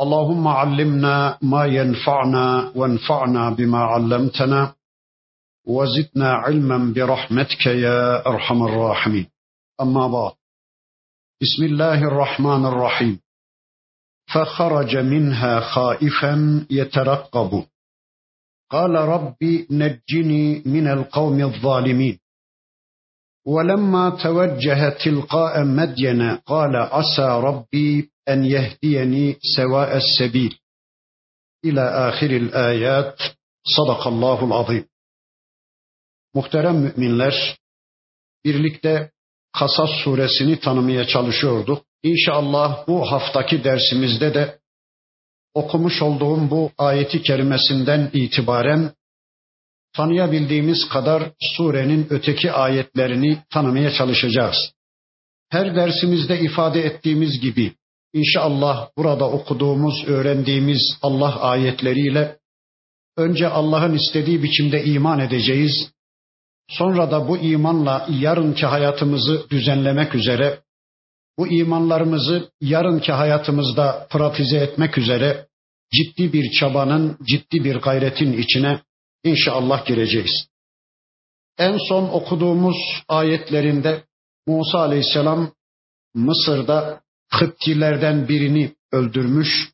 اللهم علمنا ما ينفعنا وانفعنا بما علمتنا وزدنا علما برحمتك يا أرحم الراحمين. أما بعد بسم الله الرحمن الرحيم. فخرج منها خائفا يترقب. قال رب نجني من القوم الظالمين. ولما توجه تلقاء مدين قال عسى ربي en yehdiyeni seva'es sebil ila ahiril ayat sadakallahul azim. Muhterem müminler, birlikte Kasas suresini tanımaya çalışıyorduk. İnşallah bu haftaki dersimizde de okumuş olduğum bu ayeti kerimesinden itibaren tanıyabildiğimiz kadar surenin öteki ayetlerini tanımaya çalışacağız. Her dersimizde ifade ettiğimiz gibi İnşallah burada okuduğumuz, öğrendiğimiz Allah ayetleriyle önce Allah'ın istediği biçimde iman edeceğiz. Sonra da bu imanla yarınki hayatımızı düzenlemek üzere, bu imanlarımızı yarınki hayatımızda pratize etmek üzere ciddi bir çabanın, ciddi bir gayretin içine inşallah gireceğiz. En son okuduğumuz ayetlerinde Musa Aleyhisselam Mısır'da Kıptilerden birini öldürmüş.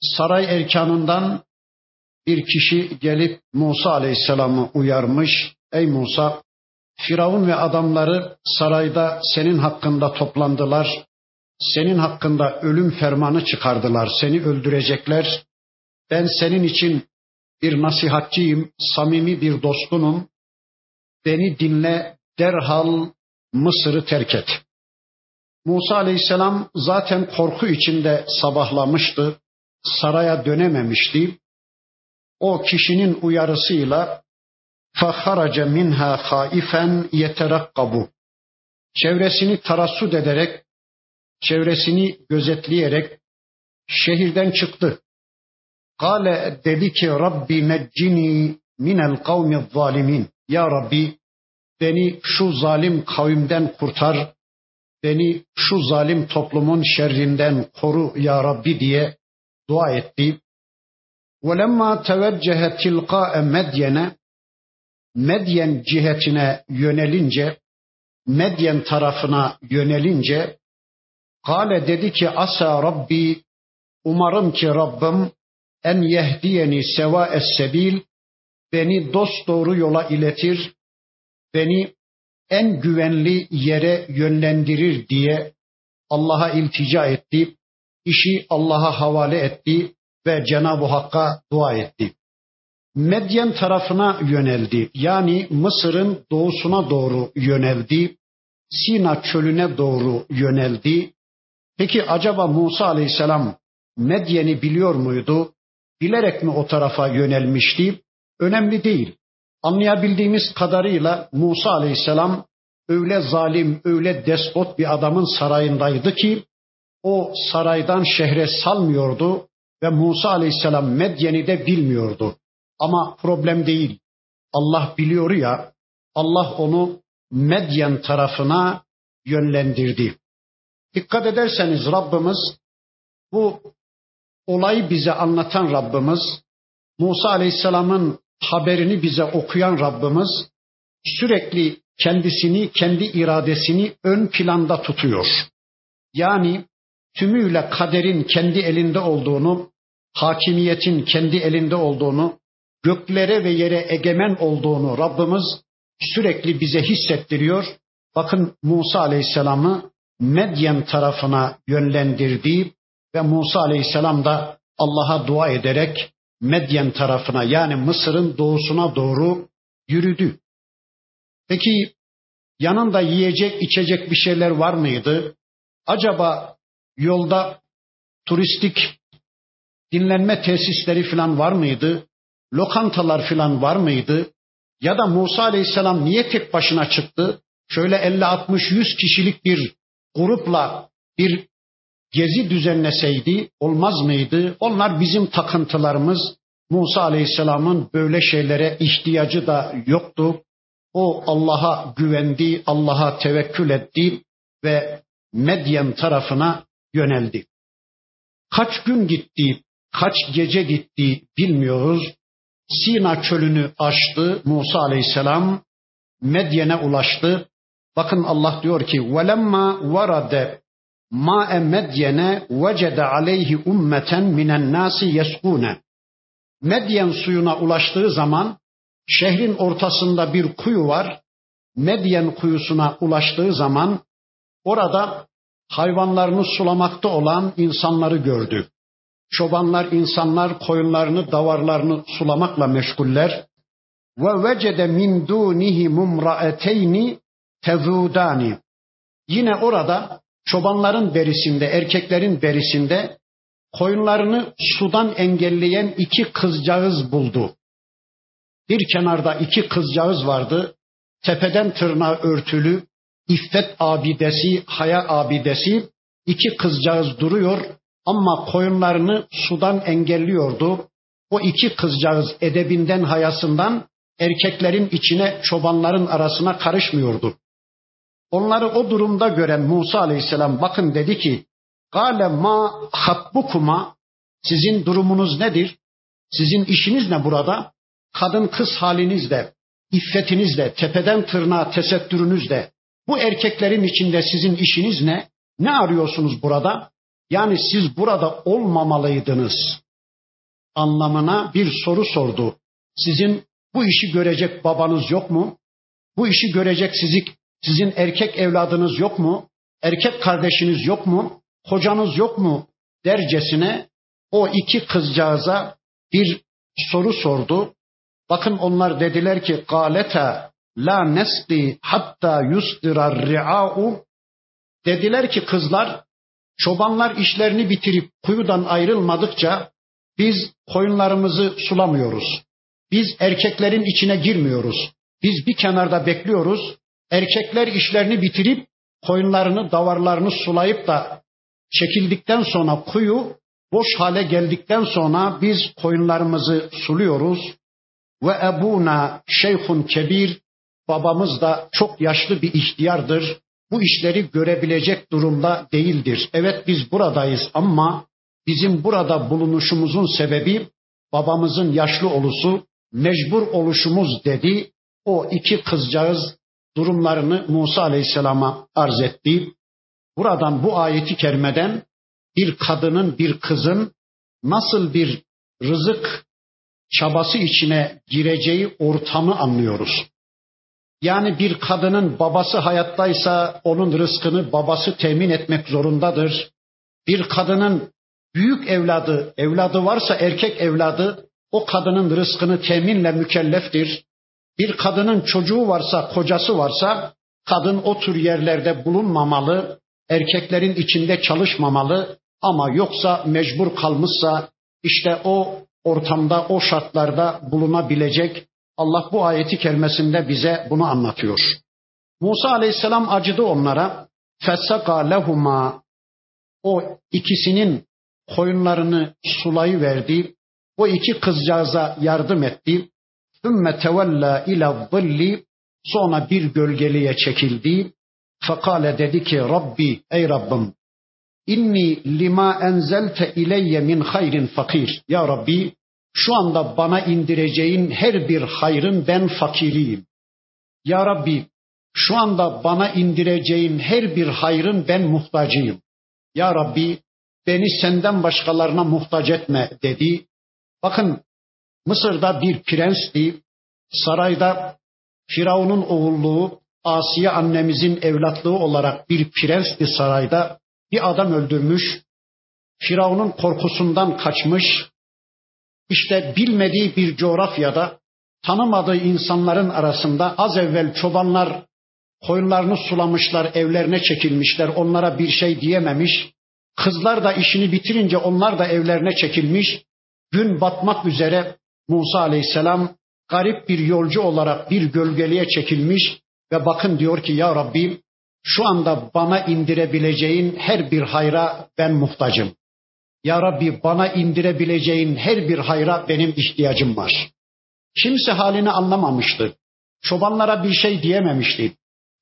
Saray erkanından bir kişi gelip Musa Aleyhisselam'ı uyarmış. Ey Musa, Firavun ve adamları sarayda senin hakkında toplandılar. Senin hakkında ölüm fermanı çıkardılar. Seni öldürecekler. Ben senin için bir nasihatçıyım, samimi bir dostunum. Beni dinle, derhal Mısır'ı terk et. Musa aleyhisselam zaten korku içinde sabahlamıştı. Saraya dönememişti. O kişinin uyarısıyla فَخَرَجَ minha خَائِفًا يَتَرَقَّبُ Çevresini tarassut ederek, çevresini gözetleyerek şehirden çıktı. Kale dedi ki Rabbi neccini minel kavmi zalimin. Ya Rabbi beni şu zalim kavimden kurtar, beni şu zalim toplumun şerrinden koru ya Rabbi diye dua etti. وَلَمَّا تَوَجَّهَ تِلْقَاءَ مَدْيَنَ Medyen cihetine yönelince, Medyen tarafına yönelince, Kale dedi ki asa Rabbi, umarım ki Rabbim en yehdiyeni seva es sebil, beni dost doğru yola iletir, beni en güvenli yere yönlendirir diye Allah'a iltica etti, işi Allah'a havale etti ve Cenab-ı Hakk'a dua etti. Medyen tarafına yöneldi. Yani Mısır'ın doğusuna doğru yöneldi. Sina çölüne doğru yöneldi. Peki acaba Musa aleyhisselam Medyen'i biliyor muydu? Bilerek mi o tarafa yönelmişti? Önemli değil. Anlayabildiğimiz kadarıyla Musa aleyhisselam öyle zalim, öyle despot bir adamın sarayındaydı ki o saraydan şehre salmıyordu ve Musa aleyhisselam Medyen'i de bilmiyordu. Ama problem değil. Allah biliyor ya, Allah onu Medyen tarafına yönlendirdi. Dikkat ederseniz Rabbimiz bu olayı bize anlatan Rabbimiz Musa Aleyhisselam'ın haberini bize okuyan Rabbimiz sürekli kendisini, kendi iradesini ön planda tutuyor. Yani tümüyle kaderin kendi elinde olduğunu, hakimiyetin kendi elinde olduğunu, göklere ve yere egemen olduğunu Rabbimiz sürekli bize hissettiriyor. Bakın Musa Aleyhisselam'ı Medyen tarafına yönlendirdiği ve Musa Aleyhisselam da Allah'a dua ederek Medyen tarafına yani Mısır'ın doğusuna doğru yürüdü. Peki yanında yiyecek içecek bir şeyler var mıydı? Acaba yolda turistik dinlenme tesisleri falan var mıydı? lokantalar filan var mıydı? Ya da Musa Aleyhisselam niye tek başına çıktı? Şöyle 50 60 100 kişilik bir grupla bir gezi düzenleseydi olmaz mıydı? Onlar bizim takıntılarımız. Musa Aleyhisselam'ın böyle şeylere ihtiyacı da yoktu. O Allah'a güvendi, Allah'a tevekkül etti ve Medyen tarafına yöneldi. Kaç gün gitti, kaç gece gitti bilmiyoruz. Sina çölünü aştı Musa Aleyhisselam, Medyen'e ulaştı. Bakın Allah diyor ki: "Velemma varade ma'e Medyen'e vecede aleyhi ummeten minen nasi yeskune." Medyen suyuna ulaştığı zaman şehrin ortasında bir kuyu var. Medyen kuyusuna ulaştığı zaman orada hayvanlarını sulamakta olan insanları gördü. Çobanlar, insanlar koyunlarını, davarlarını sulamakla meşguller. Ve vecede min dunihi mumraeteyni tezudani. Yine orada çobanların berisinde, erkeklerin berisinde koyunlarını sudan engelleyen iki kızcağız buldu. Bir kenarda iki kızcağız vardı. Tepeden tırnağa örtülü, iffet abidesi, haya abidesi iki kızcağız duruyor ama koyunlarını sudan engelliyordu. O iki kızcağız edebinden, hayasından erkeklerin içine, çobanların arasına karışmıyordu. Onları o durumda gören Musa Aleyhisselam bakın dedi ki, Gale ma hatbukuma sizin durumunuz nedir? Sizin işiniz ne burada? Kadın kız halinizde, iffetinizle, tepeden tırnağa tesettürünüzle, bu erkeklerin içinde sizin işiniz ne? Ne arıyorsunuz burada? Yani siz burada olmamalıydınız anlamına bir soru sordu. Sizin bu işi görecek babanız yok mu? Bu işi görecek sizi, sizin erkek evladınız yok mu? Erkek kardeşiniz yok mu? Kocanız yok mu? Dercesine o iki kızcağıza bir soru sordu. Bakın onlar dediler ki galeta la nesqi hatta yusdira ri'a'u dediler ki kızlar çobanlar işlerini bitirip kuyudan ayrılmadıkça biz koyunlarımızı sulamıyoruz. Biz erkeklerin içine girmiyoruz. Biz bir kenarda bekliyoruz. Erkekler işlerini bitirip koyunlarını, davarlarını sulayıp da çekildikten sonra kuyu boş hale geldikten sonra biz koyunlarımızı suluyoruz. Ve ebuna şeyhun kebir babamız da çok yaşlı bir ihtiyardır. Bu işleri görebilecek durumda değildir. Evet biz buradayız ama bizim burada bulunuşumuzun sebebi babamızın yaşlı olusu, mecbur oluşumuz dedi. O iki kızcağız durumlarını Musa Aleyhisselam'a arz etti. Buradan bu ayeti kerimeden bir kadının, bir kızın nasıl bir rızık çabası içine gireceği ortamı anlıyoruz. Yani bir kadının babası hayattaysa onun rızkını babası temin etmek zorundadır. Bir kadının büyük evladı, evladı varsa erkek evladı o kadının rızkını teminle mükelleftir. Bir kadının çocuğu varsa, kocası varsa kadın o tür yerlerde bulunmamalı, erkeklerin içinde çalışmamalı ama yoksa mecbur kalmışsa işte o ortamda, o şartlarda bulunabilecek Allah bu ayeti kerimesinde bize bunu anlatıyor. Musa aleyhisselam acıdı onlara. Fessaka lehuma o ikisinin koyunlarını sulayı verdi. O iki kızcağıza yardım etti. Sümme tevella ila zilli sonra bir gölgeliğe çekildi. Fekale dedi ki Rabbi ey Rabbim inni lima enzelte ileyye min hayrin fakir. Ya Rabbi şu anda bana indireceğin her bir hayrın ben fakiriyim. Ya Rabbi şu anda bana indireceğin her bir hayrın ben muhtacıyım. Ya Rabbi beni senden başkalarına muhtaç etme dedi. Bakın Mısır'da bir prensti, sarayda Firavun'un oğulluğu, Asiye annemizin evlatlığı olarak bir prensti sarayda bir adam öldürmüş. Firavun'un korkusundan kaçmış, işte bilmediği bir coğrafyada tanımadığı insanların arasında az evvel çobanlar koyunlarını sulamışlar, evlerine çekilmişler, onlara bir şey diyememiş. Kızlar da işini bitirince onlar da evlerine çekilmiş. Gün batmak üzere Musa aleyhisselam garip bir yolcu olarak bir gölgeliğe çekilmiş ve bakın diyor ki ya Rabbi şu anda bana indirebileceğin her bir hayra ben muhtacım. Ya Rabbi bana indirebileceğin her bir hayra benim ihtiyacım var. Kimse halini anlamamıştı. Çobanlara bir şey diyememişti.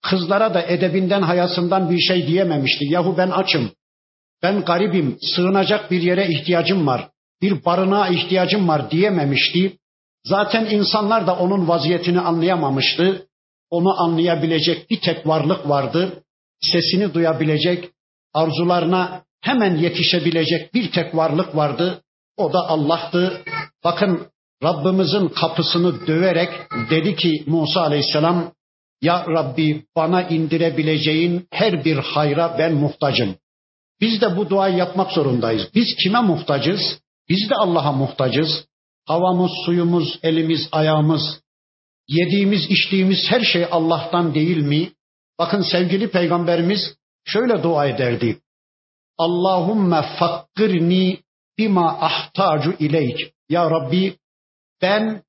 Kızlara da edebinden hayasından bir şey diyememişti. Yahu ben açım. Ben garibim. Sığınacak bir yere ihtiyacım var. Bir barınağa ihtiyacım var diyememişti. Zaten insanlar da onun vaziyetini anlayamamıştı. Onu anlayabilecek bir tek varlık vardı. Sesini duyabilecek, arzularına hemen yetişebilecek bir tek varlık vardı. O da Allah'tı. Bakın Rabbimizin kapısını döverek dedi ki Musa Aleyhisselam ya Rabbi bana indirebileceğin her bir hayra ben muhtacım. Biz de bu duayı yapmak zorundayız. Biz kime muhtacız? Biz de Allah'a muhtacız. Havamız, suyumuz, elimiz, ayağımız, yediğimiz, içtiğimiz her şey Allah'tan değil mi? Bakın sevgili peygamberimiz şöyle dua ederdi. Allahumme fakkirni bima ahtacu ileyk. Ya Rabbi ben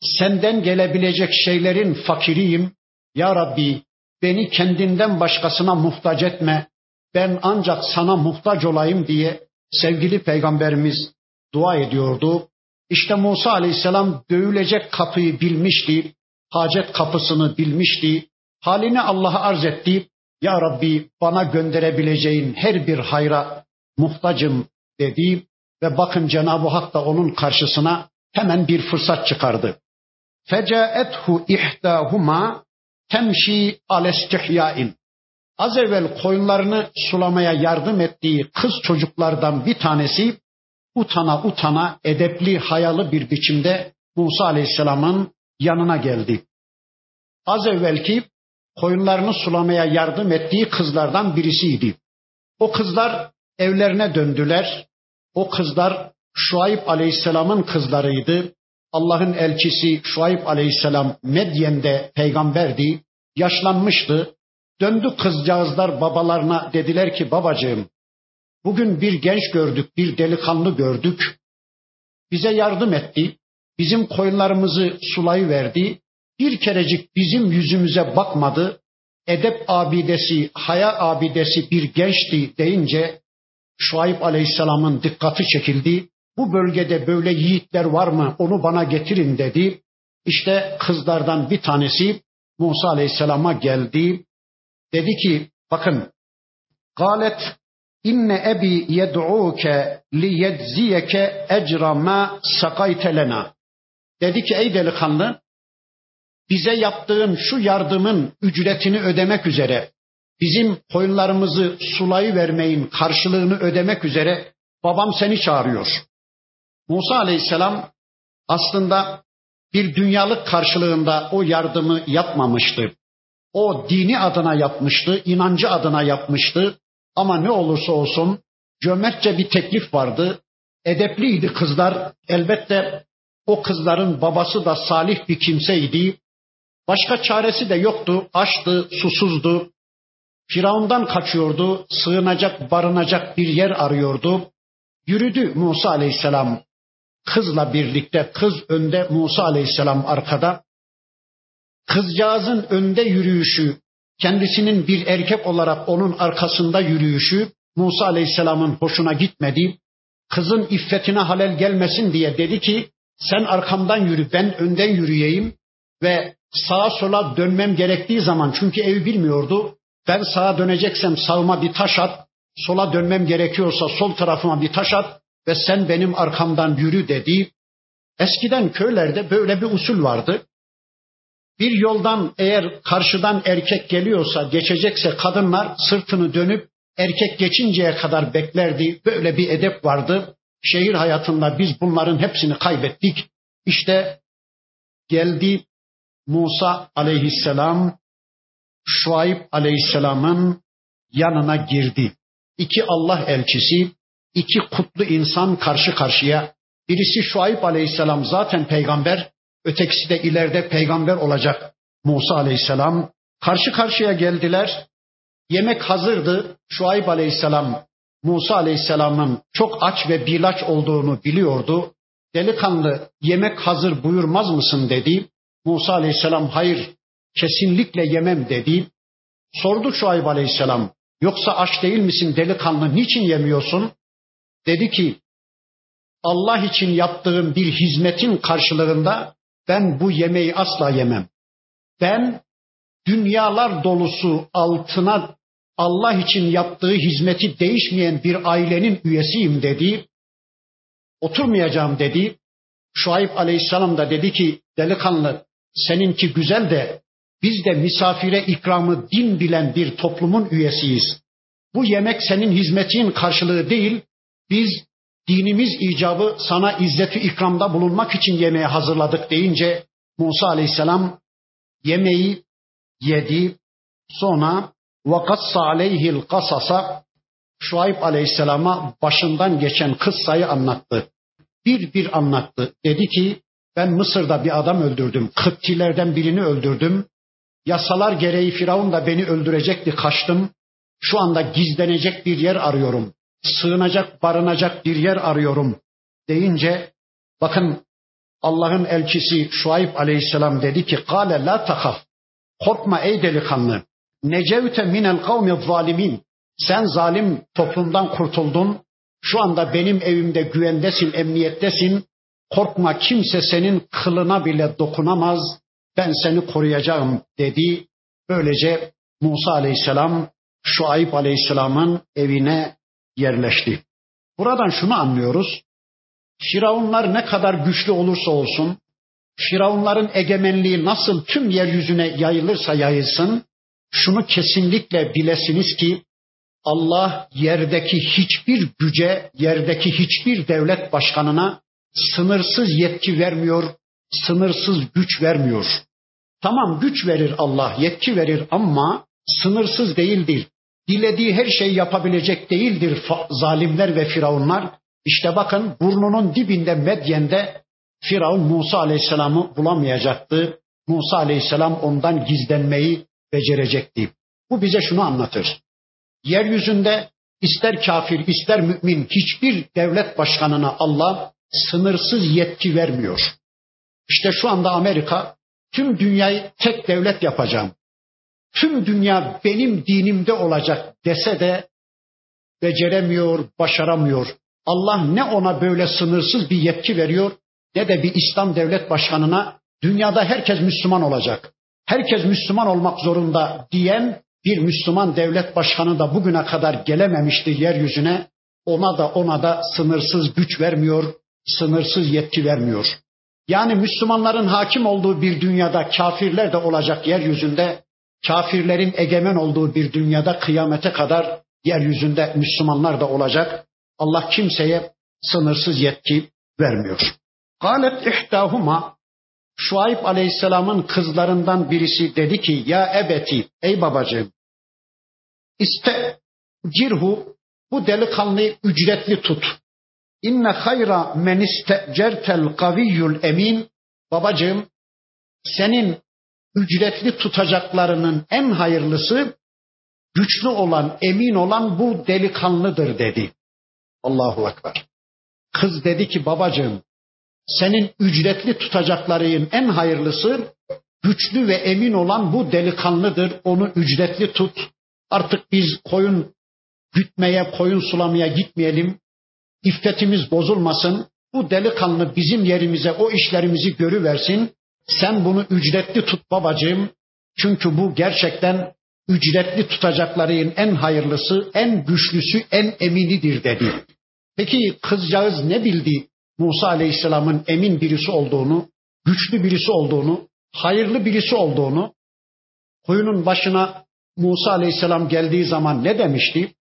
senden gelebilecek şeylerin fakiriyim. Ya Rabbi beni kendinden başkasına muhtaç etme. Ben ancak sana muhtaç olayım diye sevgili peygamberimiz dua ediyordu. İşte Musa aleyhisselam dövülecek kapıyı bilmişti. Hacet kapısını bilmişti. Halini Allah'a arz etti. Ya Rabbi bana gönderebileceğin her bir hayra muhtacım dedi. Ve bakın Cenab-ı Hak da onun karşısına hemen bir fırsat çıkardı. Fecaethu ihdahuma temşi alestihyain. Az evvel koyunlarını sulamaya yardım ettiği kız çocuklardan bir tanesi utana utana edepli hayalı bir biçimde Musa Aleyhisselam'ın yanına geldi. Az evvelki koyunlarını sulamaya yardım ettiği kızlardan birisiydi. O kızlar evlerine döndüler. O kızlar Şuayb Aleyhisselam'ın kızlarıydı. Allah'ın elçisi Şuayb Aleyhisselam Medyen'de peygamberdi. Yaşlanmıştı. Döndü kızcağızlar babalarına dediler ki babacığım bugün bir genç gördük, bir delikanlı gördük. Bize yardım etti. Bizim koyunlarımızı sulayı verdi. Bir kerecik bizim yüzümüze bakmadı. Edep abidesi, haya abidesi bir gençti deyince Şuayb Aleyhisselam'ın dikkati çekildi. Bu bölgede böyle yiğitler var mı? Onu bana getirin dedi. İşte kızlardan bir tanesi Musa Aleyhisselam'a geldi. Dedi ki bakın galet inne ebi yed'uke li yedziyeke ecra ma sakayte lena. Dedi ki ey delikanlı bize yaptığın şu yardımın ücretini ödemek üzere bizim koyunlarımızı sulayı vermeyin karşılığını ödemek üzere babam seni çağırıyor. Musa aleyhisselam aslında bir dünyalık karşılığında o yardımı yapmamıştı. O dini adına yapmıştı, inancı adına yapmıştı. Ama ne olursa olsun cömertçe bir teklif vardı. Edepliydi kızlar. Elbette o kızların babası da salih bir kimseydi. Başka çaresi de yoktu. Açtı, susuzdu. Firavundan kaçıyordu. Sığınacak, barınacak bir yer arıyordu. Yürüdü Musa aleyhisselam kızla birlikte. Kız önde, Musa aleyhisselam arkada. Kızcağızın önde yürüyüşü, kendisinin bir erkek olarak onun arkasında yürüyüşü Musa aleyhisselamın hoşuna gitmedi. Kızın iffetine halel gelmesin diye dedi ki sen arkamdan yürü ben önden yürüyeyim ve sağa sola dönmem gerektiği zaman çünkü evi bilmiyordu. Ben sağa döneceksem sağıma bir taş at, sola dönmem gerekiyorsa sol tarafıma bir taş at ve sen benim arkamdan yürü dedi. Eskiden köylerde böyle bir usul vardı. Bir yoldan eğer karşıdan erkek geliyorsa, geçecekse kadınlar sırtını dönüp erkek geçinceye kadar beklerdi. Böyle bir edep vardı. Şehir hayatında biz bunların hepsini kaybettik. İşte geldi Musa aleyhisselam Şuayb aleyhisselamın yanına girdi. İki Allah elçisi, iki kutlu insan karşı karşıya. Birisi Şuayb aleyhisselam zaten peygamber, ötekisi de ileride peygamber olacak Musa aleyhisselam. Karşı karşıya geldiler. Yemek hazırdı. Şuayb aleyhisselam Musa aleyhisselamın çok aç ve bilaç olduğunu biliyordu. delikanlı yemek hazır buyurmaz mısın dedi. Musa aleyhisselam hayır kesinlikle yemem dedi. Sordu Şuayb aleyhisselam yoksa aç değil misin delikanlı niçin yemiyorsun? Dedi ki Allah için yaptığım bir hizmetin karşılığında ben bu yemeği asla yemem. Ben dünyalar dolusu altına Allah için yaptığı hizmeti değişmeyen bir ailenin üyesiyim dedi. Oturmayacağım dedi. Şuayb aleyhisselam da dedi ki delikanlı seninki güzel de biz de misafire ikramı din bilen bir toplumun üyesiyiz. Bu yemek senin hizmetin karşılığı değil. Biz dinimiz icabı sana izzeti ikramda bulunmak için yemeğe hazırladık deyince Musa aleyhisselam yemeği yedi. Sonra vakassa aleyhil kasasa Şuayb aleyhisselama başından geçen kıssayı anlattı. Bir bir anlattı. Dedi ki ben Mısır'da bir adam öldürdüm. Kıptilerden birini öldürdüm. Yasalar gereği Firavun da beni öldürecekti kaçtım. Şu anda gizlenecek bir yer arıyorum. Sığınacak, barınacak bir yer arıyorum deyince bakın Allah'ın elçisi Şuayb aleyhisselam dedi ki kale la takaf. Korkma ey delikanlı. Necevte minel kavmi zalimin. Sen zalim toplumdan kurtuldun. Şu anda benim evimde güvendesin, emniyettesin. Korkma kimse senin kılına bile dokunamaz. Ben seni koruyacağım dedi. Böylece Musa aleyhisselam Şuayb aleyhisselamın evine yerleşti. Buradan şunu anlıyoruz. Firavunlar ne kadar güçlü olursa olsun, Firavunların egemenliği nasıl tüm yeryüzüne yayılırsa yayılsın, şunu kesinlikle bilesiniz ki Allah yerdeki hiçbir güce, yerdeki hiçbir devlet başkanına sınırsız yetki vermiyor, sınırsız güç vermiyor. Tamam güç verir Allah, yetki verir ama sınırsız değildir. Dilediği her şeyi yapabilecek değildir zalimler ve firavunlar. İşte bakın burnunun dibinde Medyen'de Firavun Musa Aleyhisselam'ı bulamayacaktı. Musa Aleyhisselam ondan gizlenmeyi becerecekti. Bu bize şunu anlatır. Yeryüzünde ister kafir ister mümin hiçbir devlet başkanına Allah sınırsız yetki vermiyor. İşte şu anda Amerika tüm dünyayı tek devlet yapacağım. Tüm dünya benim dinimde olacak dese de beceremiyor, başaramıyor. Allah ne ona böyle sınırsız bir yetki veriyor ne de bir İslam devlet başkanına dünyada herkes Müslüman olacak. Herkes Müslüman olmak zorunda diyen bir Müslüman devlet başkanı da bugüne kadar gelememişti yeryüzüne. Ona da ona da sınırsız güç vermiyor, sınırsız yetki vermiyor. Yani Müslümanların hakim olduğu bir dünyada kafirler de olacak yeryüzünde, kafirlerin egemen olduğu bir dünyada kıyamete kadar yeryüzünde Müslümanlar da olacak. Allah kimseye sınırsız yetki vermiyor. Galet ihtahuma Şuayb Aleyhisselam'ın kızlarından birisi dedi ki ya ebeti ey babacığım iste cirhu bu delikanlıyı ücretli tut. İnne hayra men istecertel kaviyyul emin babacığım senin ücretli tutacaklarının en hayırlısı güçlü olan, emin olan bu delikanlıdır dedi. Allahu Ekber. Kız dedi ki babacığım senin ücretli tutacakların en hayırlısı güçlü ve emin olan bu delikanlıdır. Onu ücretli tut. Artık biz koyun gütmeye, koyun sulamaya gitmeyelim. İffetimiz bozulmasın. Bu delikanlı bizim yerimize o işlerimizi görüversin. Sen bunu ücretli tut babacığım. Çünkü bu gerçekten ücretli tutacakların en hayırlısı, en güçlüsü, en eminidir dedi. Peki kızcağız ne bildi? Musa Aleyhisselam'ın emin birisi olduğunu, güçlü birisi olduğunu, hayırlı birisi olduğunu, koyunun başına Musa Aleyhisselam geldiği zaman ne demişti?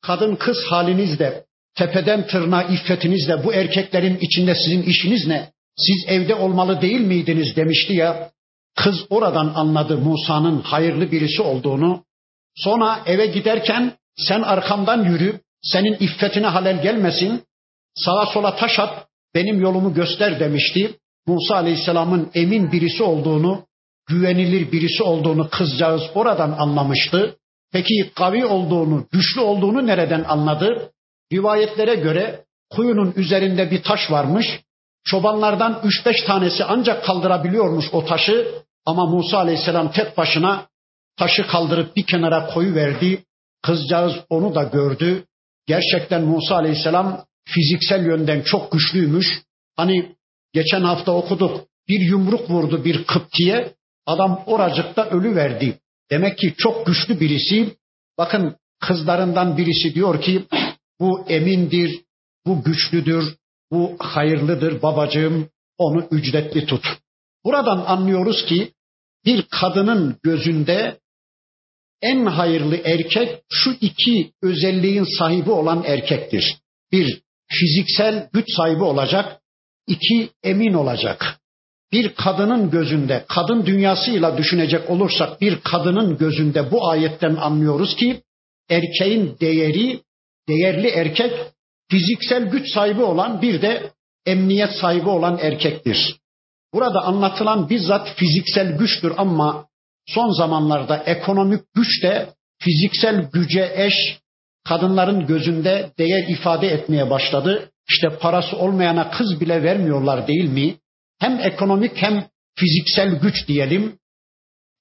Kadın kız halinizle, tepeden tırnağa iffetinizle bu erkeklerin içinde sizin işiniz ne? Siz evde olmalı değil miydiniz demişti ya. Kız oradan anladı Musa'nın hayırlı birisi olduğunu. Sonra eve giderken sen arkamdan yürü, senin iffetine halel gelmesin, sağa sola taş at, benim yolumu göster demişti. Musa Aleyhisselam'ın emin birisi olduğunu, güvenilir birisi olduğunu kızcağız oradan anlamıştı. Peki kavi olduğunu, güçlü olduğunu nereden anladı? Rivayetlere göre kuyunun üzerinde bir taş varmış. Çobanlardan üç beş tanesi ancak kaldırabiliyormuş o taşı ama Musa aleyhisselam tek başına taşı kaldırıp bir kenara koyu verdi. Kızcağız onu da gördü. Gerçekten Musa aleyhisselam fiziksel yönden çok güçlüymüş. Hani geçen hafta okuduk. Bir yumruk vurdu bir Kıpti'ye. Adam oracıkta ölü verdi. Demek ki çok güçlü birisi. Bakın kızlarından birisi diyor ki bu emindir, bu güçlüdür, bu hayırlıdır babacığım, onu ücretli tut. Buradan anlıyoruz ki bir kadının gözünde en hayırlı erkek şu iki özelliğin sahibi olan erkektir. Bir, fiziksel güç sahibi olacak. iki emin olacak. Bir kadının gözünde, kadın dünyasıyla düşünecek olursak bir kadının gözünde bu ayetten anlıyoruz ki erkeğin değeri, değerli erkek fiziksel güç sahibi olan bir de emniyet sahibi olan erkektir. Burada anlatılan bizzat fiziksel güçtür ama son zamanlarda ekonomik güç de fiziksel güce eş kadınların gözünde değer ifade etmeye başladı. İşte parası olmayana kız bile vermiyorlar değil mi? Hem ekonomik hem fiziksel güç diyelim.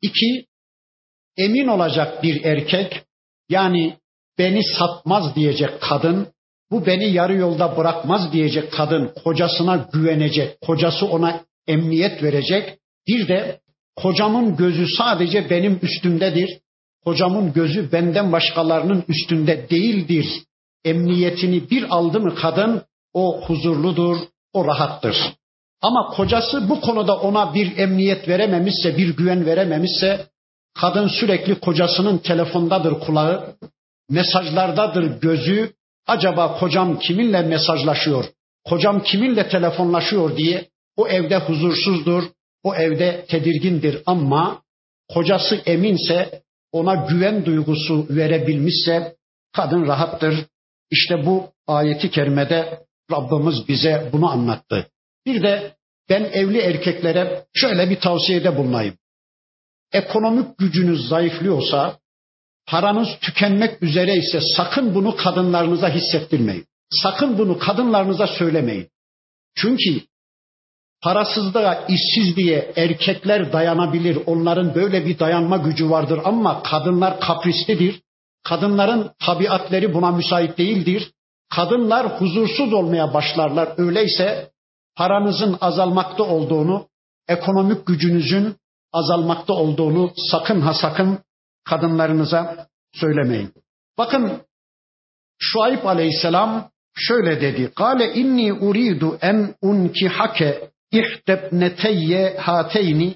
İki, emin olacak bir erkek yani beni satmaz diyecek kadın, bu beni yarı yolda bırakmaz diyecek kadın kocasına güvenecek, kocası ona emniyet verecek. Bir de kocamın gözü sadece benim üstümdedir. Kocamın gözü benden başkalarının üstünde değildir. Emniyetini bir aldı mı kadın o huzurludur, o rahattır. Ama kocası bu konuda ona bir emniyet verememişse, bir güven verememişse kadın sürekli kocasının telefondadır kulağı, mesajlardadır gözü. Acaba kocam kiminle mesajlaşıyor? Kocam kiminle telefonlaşıyor diye o evde huzursuzdur, o evde tedirgindir ama kocası eminse, ona güven duygusu verebilmişse kadın rahattır. İşte bu ayeti kerimede Rabbimiz bize bunu anlattı. Bir de ben evli erkeklere şöyle bir tavsiyede bulunayım. Ekonomik gücünüz zayıflıyorsa, paranız tükenmek üzere ise sakın bunu kadınlarınıza hissettirmeyin. Sakın bunu kadınlarınıza söylemeyin. Çünkü Parasızlığa, işsizliğe erkekler dayanabilir. Onların böyle bir dayanma gücü vardır ama kadınlar kaprislidir. Kadınların tabiatleri buna müsait değildir. Kadınlar huzursuz olmaya başlarlar. Öyleyse paranızın azalmakta olduğunu, ekonomik gücünüzün azalmakta olduğunu sakın ha sakın kadınlarınıza söylemeyin. Bakın Şuayb aleyhisselam şöyle dedi. Kale inni uridu en unkihake İhtebneteyye hateyni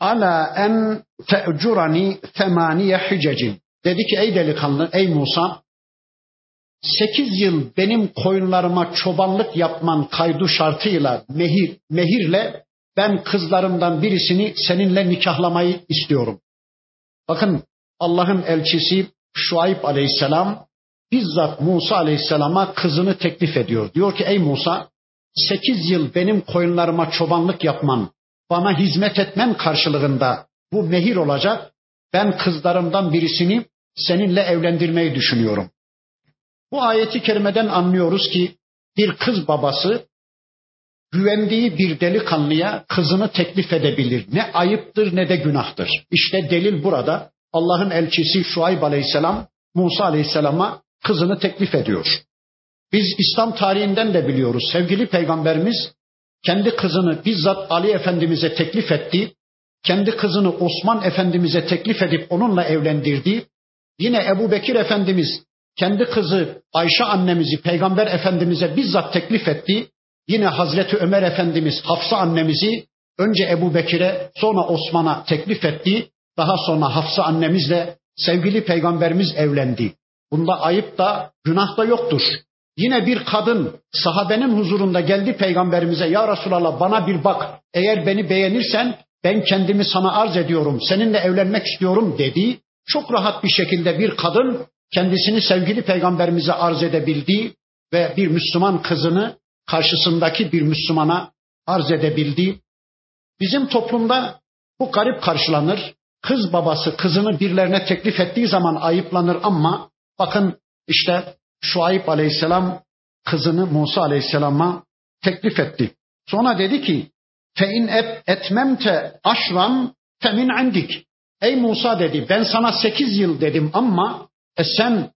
ala en te'curani temaniye hicecin. Dedi ki ey delikanlı, ey Musa, sekiz yıl benim koyunlarıma çobanlık yapman kaydu şartıyla, mehir, mehirle ben kızlarımdan birisini seninle nikahlamayı istiyorum. Bakın Allah'ın elçisi Şuayb aleyhisselam bizzat Musa aleyhisselama kızını teklif ediyor. Diyor ki ey Musa sekiz yıl benim koyunlarıma çobanlık yapman, bana hizmet etmen karşılığında bu mehir olacak. Ben kızlarımdan birisini seninle evlendirmeyi düşünüyorum. Bu ayeti kerimeden anlıyoruz ki bir kız babası güvendiği bir delikanlıya kızını teklif edebilir. Ne ayıptır ne de günahtır. İşte delil burada. Allah'ın elçisi Şuayb aleyhisselam Musa aleyhisselama kızını teklif ediyor. Biz İslam tarihinden de biliyoruz. Sevgili peygamberimiz kendi kızını bizzat Ali Efendimiz'e teklif etti. Kendi kızını Osman Efendimiz'e teklif edip onunla evlendirdi. Yine Ebu Bekir Efendimiz kendi kızı Ayşe annemizi Peygamber Efendimiz'e bizzat teklif etti. Yine Hazreti Ömer Efendimiz Hafsa annemizi önce Ebu Bekir'e sonra Osman'a teklif etti. Daha sonra Hafsa annemizle sevgili peygamberimiz evlendi. Bunda ayıp da günah da yoktur. Yine bir kadın sahabenin huzurunda geldi peygamberimize ya Resulallah bana bir bak eğer beni beğenirsen ben kendimi sana arz ediyorum seninle evlenmek istiyorum dedi. Çok rahat bir şekilde bir kadın kendisini sevgili peygamberimize arz edebildi ve bir Müslüman kızını karşısındaki bir Müslümana arz edebildi. Bizim toplumda bu garip karşılanır. Kız babası kızını birilerine teklif ettiği zaman ayıplanır ama bakın işte Şuayb aleyhisselam kızını Musa aleyhisselama teklif etti. Sonra dedi ki fe in etmemte aşran femin indik. Ey Musa dedi ben sana sekiz yıl dedim ama e sen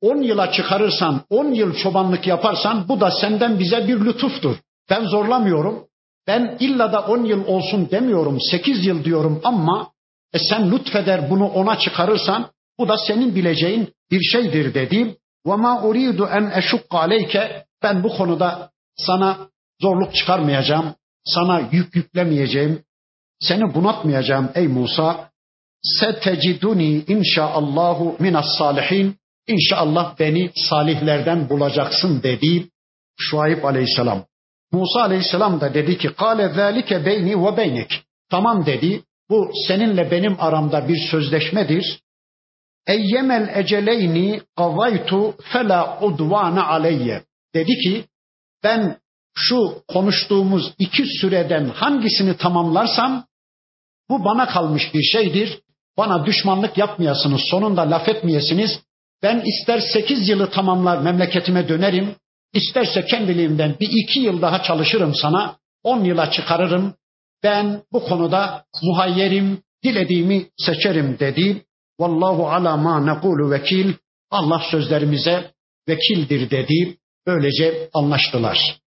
on yıla çıkarırsan, on yıl çobanlık yaparsan bu da senden bize bir lütuftur. Ben zorlamıyorum. Ben illa da on yıl olsun demiyorum. Sekiz yıl diyorum ama e sen lütfeder bunu ona çıkarırsan bu da senin bileceğin bir şeydir dedi. وَمَا اُرِيدُ اَنْ اَشُقَّ عَلَيْكَ Ben bu konuda sana zorluk çıkarmayacağım, sana yük yüklemeyeceğim, seni bunatmayacağım ey Musa. Seteciduni inşaallahu minas salihin. İnşallah beni salihlerden bulacaksın dedi Şuayb aleyhisselam. Musa aleyhisselam da dedi ki kale zalike beyni ve beynik. Tamam dedi. Bu seninle benim aramda bir sözleşmedir. Eyyemel eceleyni kavaytu fela udvana aleyye. Dedi ki ben şu konuştuğumuz iki süreden hangisini tamamlarsam bu bana kalmış bir şeydir. Bana düşmanlık yapmayasınız, sonunda laf etmeyesiniz. Ben ister sekiz yılı tamamlar memleketime dönerim, isterse kendiliğimden bir iki yıl daha çalışırım sana, on yıla çıkarırım. Ben bu konuda muhayyerim, dilediğimi seçerim dedi. Vallahu ala ma nekulu vekil. Allah sözlerimize vekildir dedi. Böylece anlaştılar.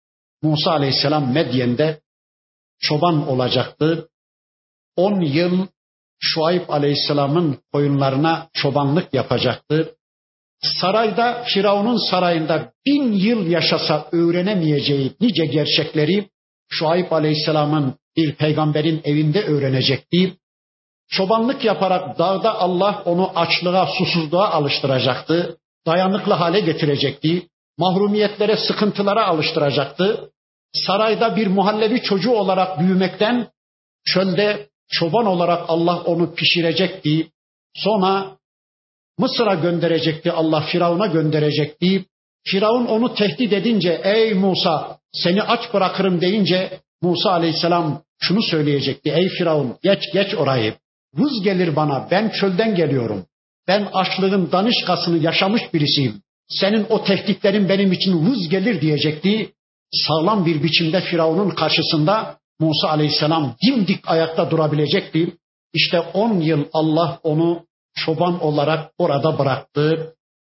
Musa aleyhisselam Medyen'de çoban olacaktı. On yıl Şuayb aleyhisselamın koyunlarına çobanlık yapacaktı. Sarayda, Firavun'un sarayında bin yıl yaşasa öğrenemeyeceği nice gerçekleri Şuayb aleyhisselamın bir peygamberin evinde öğrenecekti. Çobanlık yaparak dağda Allah onu açlığa, susuzluğa alıştıracaktı. Dayanıklı hale getirecekti. Mahrumiyetlere, sıkıntılara alıştıracaktı. Sarayda bir muhallebi çocuğu olarak büyümekten çölde çoban olarak Allah onu pişirecekti. Sonra Mısır'a gönderecekti Allah Firavun'a gönderecekti. Firavun onu tehdit edince ey Musa seni aç bırakırım deyince Musa aleyhisselam şunu söyleyecekti. Ey Firavun geç geç orayı. Vız gelir bana ben çölden geliyorum. Ben açlığın danışkasını yaşamış birisiyim. Senin o tehditlerin benim için vız gelir diyecekti. Sağlam bir biçimde Firavun'un karşısında Musa aleyhisselam dimdik ayakta durabilecekti. İşte on yıl Allah onu çoban olarak orada bıraktı.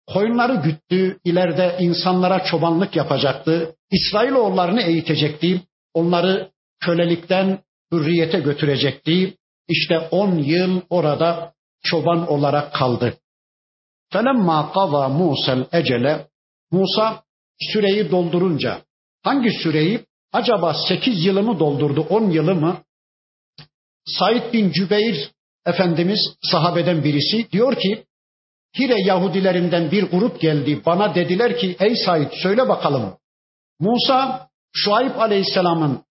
Koyunları güttü, ileride insanlara çobanlık yapacaktı. İsrailoğullarını eğitecekti. Onları kölelikten hürriyete götürecekti. İşte on yıl orada çoban olarak kaldı. Felemma qava Musa'l ecele Musa süreyi doldurunca hangi süreyi acaba sekiz yılı mı doldurdu on yılı mı? Said bin Cübeyr Efendimiz sahabeden birisi diyor ki Hire Yahudilerinden bir grup geldi bana dediler ki ey Said söyle bakalım Musa Şuayb Aleyhisselam'ın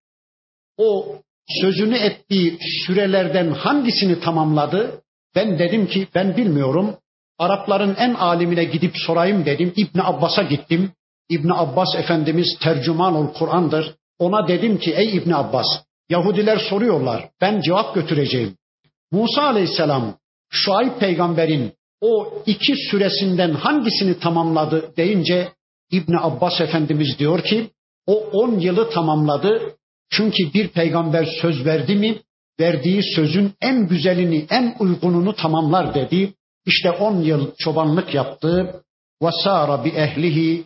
o sözünü ettiği sürelerden hangisini tamamladı? Ben dedim ki ben bilmiyorum. Arapların en alimine gidip sorayım dedim. İbn Abbas'a gittim. İbn Abbas Efendimiz tercüman ol Kur'an'dır. Ona dedim ki ey İbn Abbas Yahudiler soruyorlar. Ben cevap götüreceğim. Musa Aleyhisselam Şuayb peygamberin o iki süresinden hangisini tamamladı deyince İbn Abbas Efendimiz diyor ki o on yılı tamamladı. Çünkü bir peygamber söz verdi mi verdiği sözün en güzelini, en uygununu tamamlar dedi. İşte on yıl çobanlık yaptı. Vasara bi ehlihi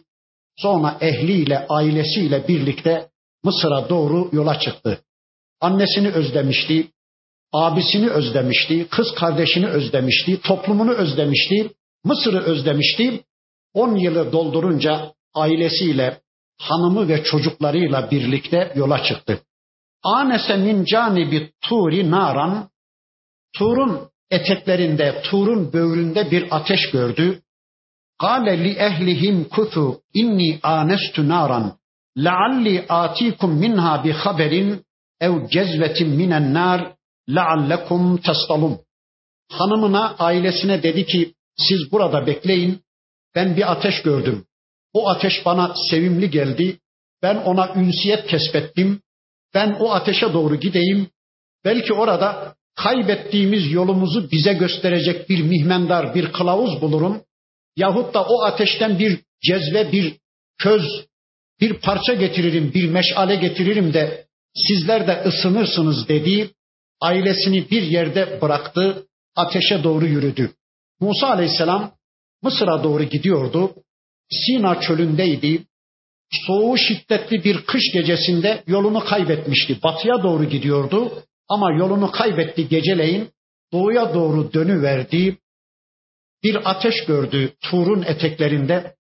sonra ehliyle, ailesiyle birlikte Mısır'a doğru yola çıktı. Annesini özlemişti, abisini özlemişti, kız kardeşini özlemişti, toplumunu özlemişti, Mısır'ı özlemişti. On yılı doldurunca ailesiyle, hanımı ve çocuklarıyla birlikte yola çıktı. Anese min canibi turi naran, Tur'un eteklerinde, Tur'un böğründe bir ateş gördü. Kale li ehlihim kutu inni anestu naran lealli atikum minha bi haberin ev cezvetin minen nar leallekum tastalun. Hanımına, ailesine dedi ki siz burada bekleyin. Ben bir ateş gördüm. O ateş bana sevimli geldi. Ben ona ünsiyet kesbettim. Ben o ateşe doğru gideyim. Belki orada kaybettiğimiz yolumuzu bize gösterecek bir mihmendar, bir kılavuz bulurum. Yahut da o ateşten bir cezve, bir köz bir parça getiririm, bir meşale getiririm de sizler de ısınırsınız dedi. Ailesini bir yerde bıraktı, ateşe doğru yürüdü. Musa aleyhisselam Mısır'a doğru gidiyordu. Sina çölündeydi. Soğuğu şiddetli bir kış gecesinde yolunu kaybetmişti. Batıya doğru gidiyordu ama yolunu kaybetti geceleyin. Doğuya doğru dönüverdi. Bir ateş gördü Tur'un eteklerinde.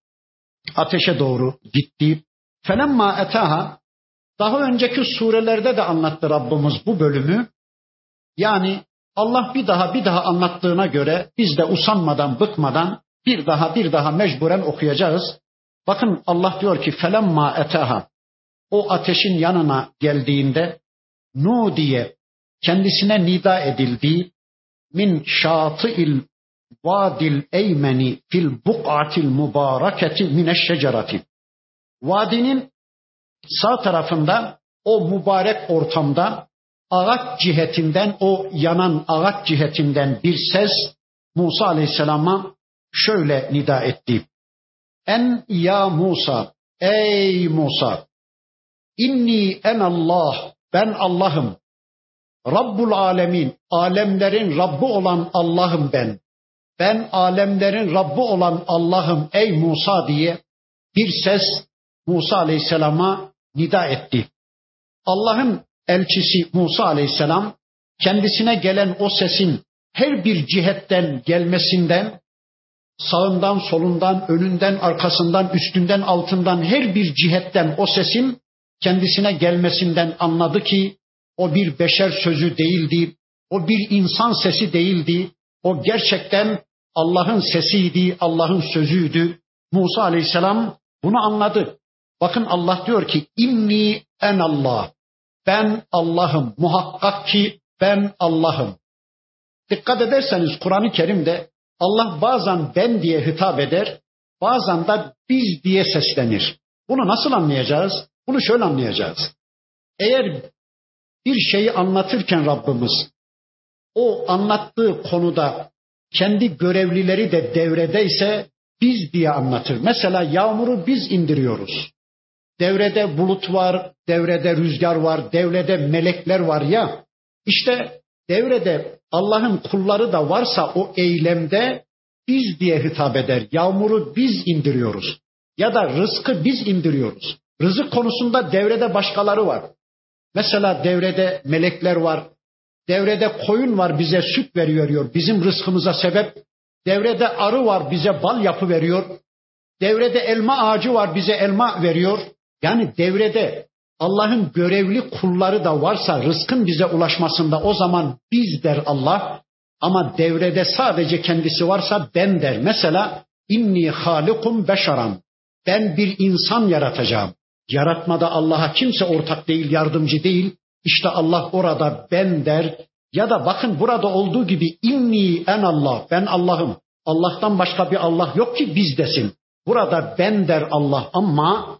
Ateşe doğru gitti. Felemma etaha daha önceki surelerde de anlattı Rabbimiz bu bölümü. Yani Allah bir daha bir daha anlattığına göre biz de usanmadan, bıkmadan bir daha bir daha mecburen okuyacağız. Bakın Allah diyor ki felemma etaha o ateşin yanına geldiğinde nu diye kendisine nida edildi min şatı'il vadil eymeni fil buk'atil mübareketi mineşşecerati. Vadinin sağ tarafında o mübarek ortamda ağaç cihetinden o yanan ağaç cihetinden bir ses Musa Aleyhisselam'a şöyle nida etti. En ya Musa, ey Musa, inni en Allah, ben Allah'ım. Rabbul alemin, alemlerin Rabbi olan Allah'ım ben. Ben alemlerin Rabbi olan Allah'ım ey Musa diye bir ses Musa Aleyhisselam'a nida etti. Allah'ın elçisi Musa Aleyhisselam kendisine gelen o sesin her bir cihetten gelmesinden sağından, solundan, önünden, arkasından, üstünden, altından her bir cihetten o sesin kendisine gelmesinden anladı ki o bir beşer sözü değildi, o bir insan sesi değildi, o gerçekten Allah'ın sesiydi, Allah'ın sözüydü. Musa aleyhisselam bunu anladı. Bakın Allah diyor ki inni en Allah. Ben Allah'ım. Muhakkak ki ben Allah'ım. Dikkat ederseniz Kur'an-ı Kerim'de Allah bazen ben diye hitap eder, bazen de biz diye seslenir. Bunu nasıl anlayacağız? Bunu şöyle anlayacağız. Eğer bir şeyi anlatırken Rabbimiz o anlattığı konuda kendi görevlileri de devredeyse biz diye anlatır. Mesela yağmuru biz indiriyoruz. Devrede bulut var, devrede rüzgar var, devrede melekler var ya. İşte devrede Allah'ın kulları da varsa o eylemde biz diye hitap eder. Yağmuru biz indiriyoruz. Ya da rızkı biz indiriyoruz. Rızık konusunda devrede başkaları var. Mesela devrede melekler var. Devrede koyun var bize süt veriyor. Bizim rızkımıza sebep. Devrede arı var bize bal yapı veriyor. Devrede elma ağacı var bize elma veriyor. Yani devrede Allah'ın görevli kulları da varsa rızkın bize ulaşmasında o zaman biz der Allah. Ama devrede sadece kendisi varsa ben der. Mesela inni halikum beşaram. Ben bir insan yaratacağım. Yaratmada Allah'a kimse ortak değil, yardımcı değil. İşte Allah orada ben der. Ya da bakın burada olduğu gibi inni en Allah, ben Allah'ım. Allah'tan başka bir Allah yok ki biz desin. Burada ben der Allah ama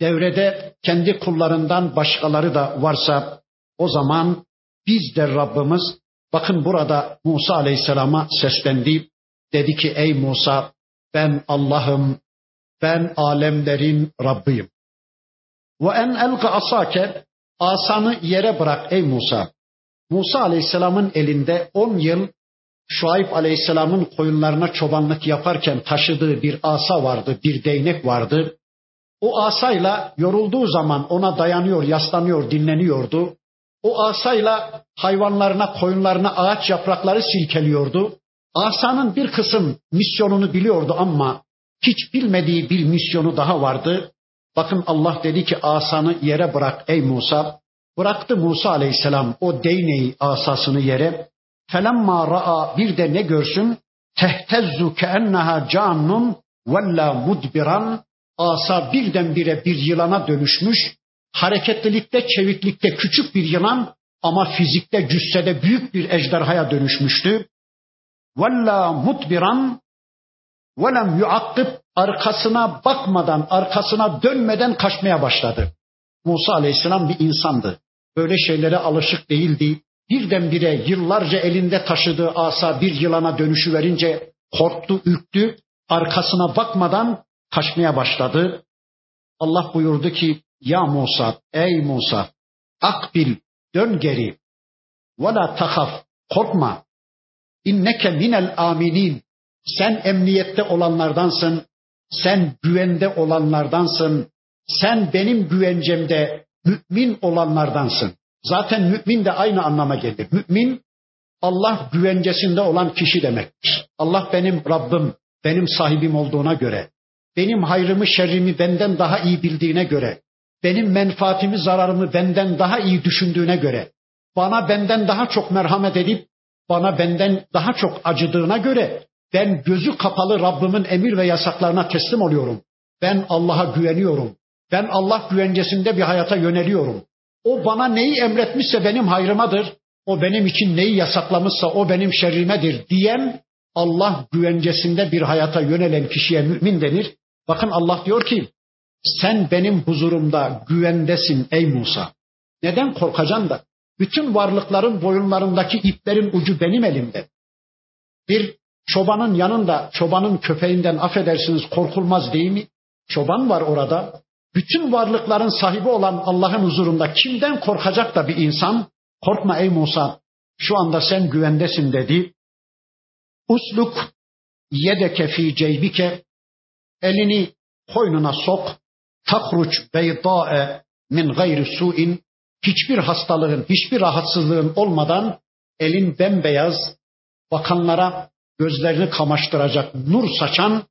devrede kendi kullarından başkaları da varsa o zaman biz der Rabbimiz bakın burada Musa Aleyhisselam'a seslendi. Dedi ki ey Musa ben Allah'ım ben alemlerin Rabbiyim. Ve en elka asake asanı yere bırak ey Musa. Musa Aleyhisselam'ın elinde on yıl Şuayb Aleyhisselam'ın koyunlarına çobanlık yaparken taşıdığı bir asa vardı, bir değnek vardı. O asayla yorulduğu zaman ona dayanıyor, yaslanıyor, dinleniyordu. O asayla hayvanlarına, koyunlarına ağaç yaprakları silkeliyordu. Asanın bir kısım misyonunu biliyordu ama hiç bilmediği bir misyonu daha vardı. Bakın Allah dedi ki asanı yere bırak ey Musa. Bıraktı Musa aleyhisselam o değneği asasını yere. Felemma ra'a bir de ne görsün? Tehtezzu keenneha cannun vella mudbiran asa birdenbire bir yılana dönüşmüş. Hareketlilikte, çeviklikte küçük bir yılan ama fizikte, cüssede büyük bir ejderhaya dönüşmüştü. Valla mutbiran velem yuakkib arkasına bakmadan, arkasına dönmeden kaçmaya başladı. Musa aleyhisselam bir insandı. Böyle şeylere alışık değildi. Birdenbire yıllarca elinde taşıdığı asa bir yılana dönüşü verince korktu, ürktü. Arkasına bakmadan kaçmaya başladı. Allah buyurdu ki ya Musa ey Musa akbil dön geri ve la tahaf korkma inneke minel aminin sen emniyette olanlardansın sen güvende olanlardansın sen benim güvencemde mümin olanlardansın. Zaten mümin de aynı anlama gelir. Mümin Allah güvencesinde olan kişi demektir. Allah benim Rabbim, benim sahibim olduğuna göre, benim hayrımı şerrimi benden daha iyi bildiğine göre, benim menfaatimi zararımı benden daha iyi düşündüğüne göre, bana benden daha çok merhamet edip bana benden daha çok acıdığına göre ben gözü kapalı Rabbimin emir ve yasaklarına teslim oluyorum. Ben Allah'a güveniyorum. Ben Allah güvencesinde bir hayata yöneliyorum. O bana neyi emretmişse benim hayrımadır. O benim için neyi yasaklamışsa o benim şerrimedir diyen Allah güvencesinde bir hayata yönelen kişiye mümin denir. Bakın Allah diyor ki sen benim huzurumda güvendesin ey Musa. Neden korkacaksın da? Bütün varlıkların boyunlarındaki iplerin ucu benim elimde. Bir çobanın yanında çobanın köpeğinden affedersiniz korkulmaz değil mi? Çoban var orada. Bütün varlıkların sahibi olan Allah'ın huzurunda kimden korkacak da bir insan? Korkma ey Musa. Şu anda sen güvendesin dedi. Usluk yedeke fi ceybike elini koynuna sok. Takruç beydâe min gayri su'in hiçbir hastalığın, hiçbir rahatsızlığın olmadan elin bembeyaz, bakanlara gözlerini kamaştıracak nur saçan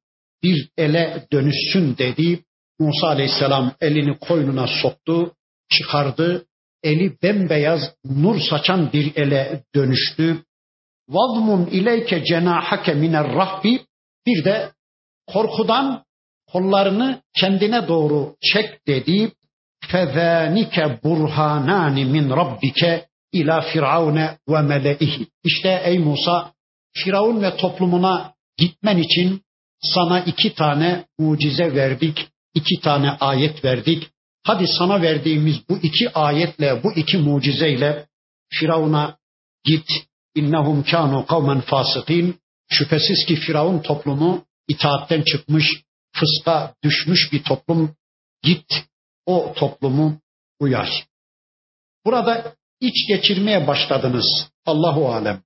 bir ele dönüşsün dedi. Musa aleyhisselam elini koynuna soktu, çıkardı. Eli bembeyaz nur saçan bir ele dönüştü. Vazmun ileyke cenahake miner rahbi bir de korkudan kollarını kendine doğru çek dedi. Fezanike burhanani min rabbike ila firavune ve meleihi. İşte ey Musa Firavun ve toplumuna gitmen için sana iki tane mucize verdik, iki tane ayet verdik. Hadi sana verdiğimiz bu iki ayetle, bu iki mucizeyle Firavun'a git. İnnehum kanu kavmen fasıkin. Şüphesiz ki Firavun toplumu itaatten çıkmış, fıska düşmüş bir toplum. Git o toplumu uyar. Burada iç geçirmeye başladınız Allahu alem.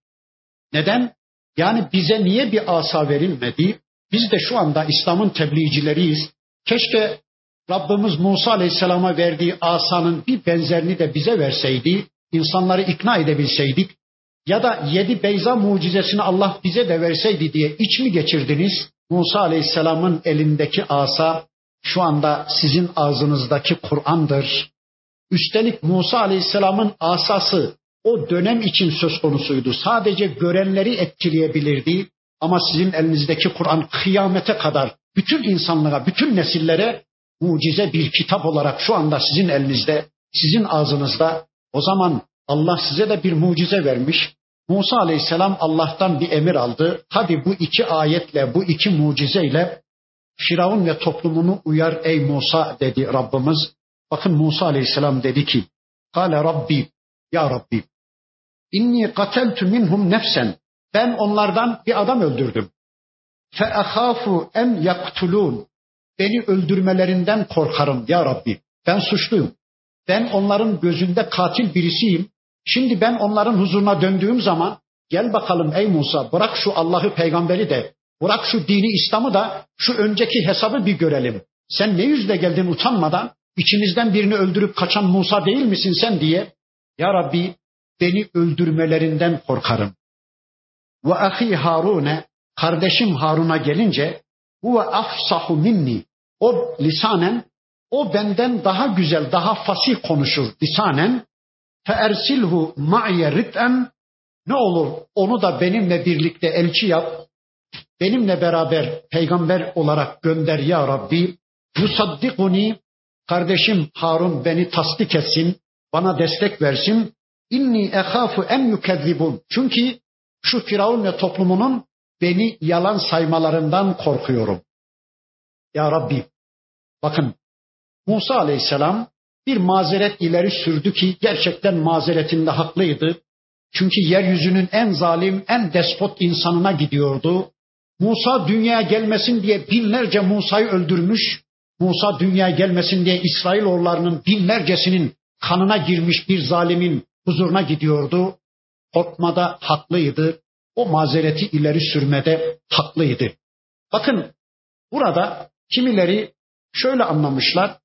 Neden? Yani bize niye bir asa verilmedi? Biz de şu anda İslam'ın tebliğcileriyiz. Keşke Rabbimiz Musa Aleyhisselam'a verdiği asanın bir benzerini de bize verseydi, insanları ikna edebilseydik ya da yedi beyza mucizesini Allah bize de verseydi diye iç mi geçirdiniz? Musa Aleyhisselam'ın elindeki asa şu anda sizin ağzınızdaki Kur'an'dır. Üstelik Musa Aleyhisselam'ın asası o dönem için söz konusuydu. Sadece görenleri etkileyebilirdi. Ama sizin elinizdeki Kur'an kıyamete kadar bütün insanlığa, bütün nesillere mucize bir kitap olarak şu anda sizin elinizde, sizin ağzınızda. O zaman Allah size de bir mucize vermiş. Musa Aleyhisselam Allah'tan bir emir aldı. Hadi bu iki ayetle, bu iki mucizeyle Firavun ve toplumunu uyar ey Musa dedi Rabbimiz. Bakın Musa Aleyhisselam dedi ki, Kale Rabbi, Ya Rabbi, inni kateltu minhum nefsen. Ben onlardan bir adam öldürdüm. Fe ahafu en yaktulun. Beni öldürmelerinden korkarım ya Rabbi. Ben suçluyum. Ben onların gözünde katil birisiyim. Şimdi ben onların huzuruna döndüğüm zaman gel bakalım ey Musa bırak şu Allah'ı peygamberi de bırak şu dini İslam'ı da şu önceki hesabı bir görelim. Sen ne yüzle geldin utanmadan içinizden birini öldürüp kaçan Musa değil misin sen diye. Ya Rabbi beni öldürmelerinden korkarım. Ve ahi Harune kardeşim Harun'a gelince huve afsahu minni o lisanen o benden daha güzel, daha fasih konuşur lisanen. Fe ersilhu ma'ye rit'en ne olur onu da benimle birlikte elçi yap. Benimle beraber peygamber olarak gönder ya Rabbi. Yusaddikuni kardeşim Harun beni tasdik etsin, bana destek versin. İnni ehafu en yukezzibun. Çünkü şu Firavun ve toplumunun beni yalan saymalarından korkuyorum. Ya Rabbi bakın Musa Aleyhisselam bir mazeret ileri sürdü ki gerçekten mazeretinde haklıydı. Çünkü yeryüzünün en zalim, en despot insanına gidiyordu. Musa dünyaya gelmesin diye binlerce Musa'yı öldürmüş. Musa dünyaya gelmesin diye İsrailoğullarının binlercesinin kanına girmiş bir zalimin huzuruna gidiyordu. Korkmada haklıydı. O mazereti ileri sürmede haklıydı. Bakın burada kimileri şöyle anlamışlar.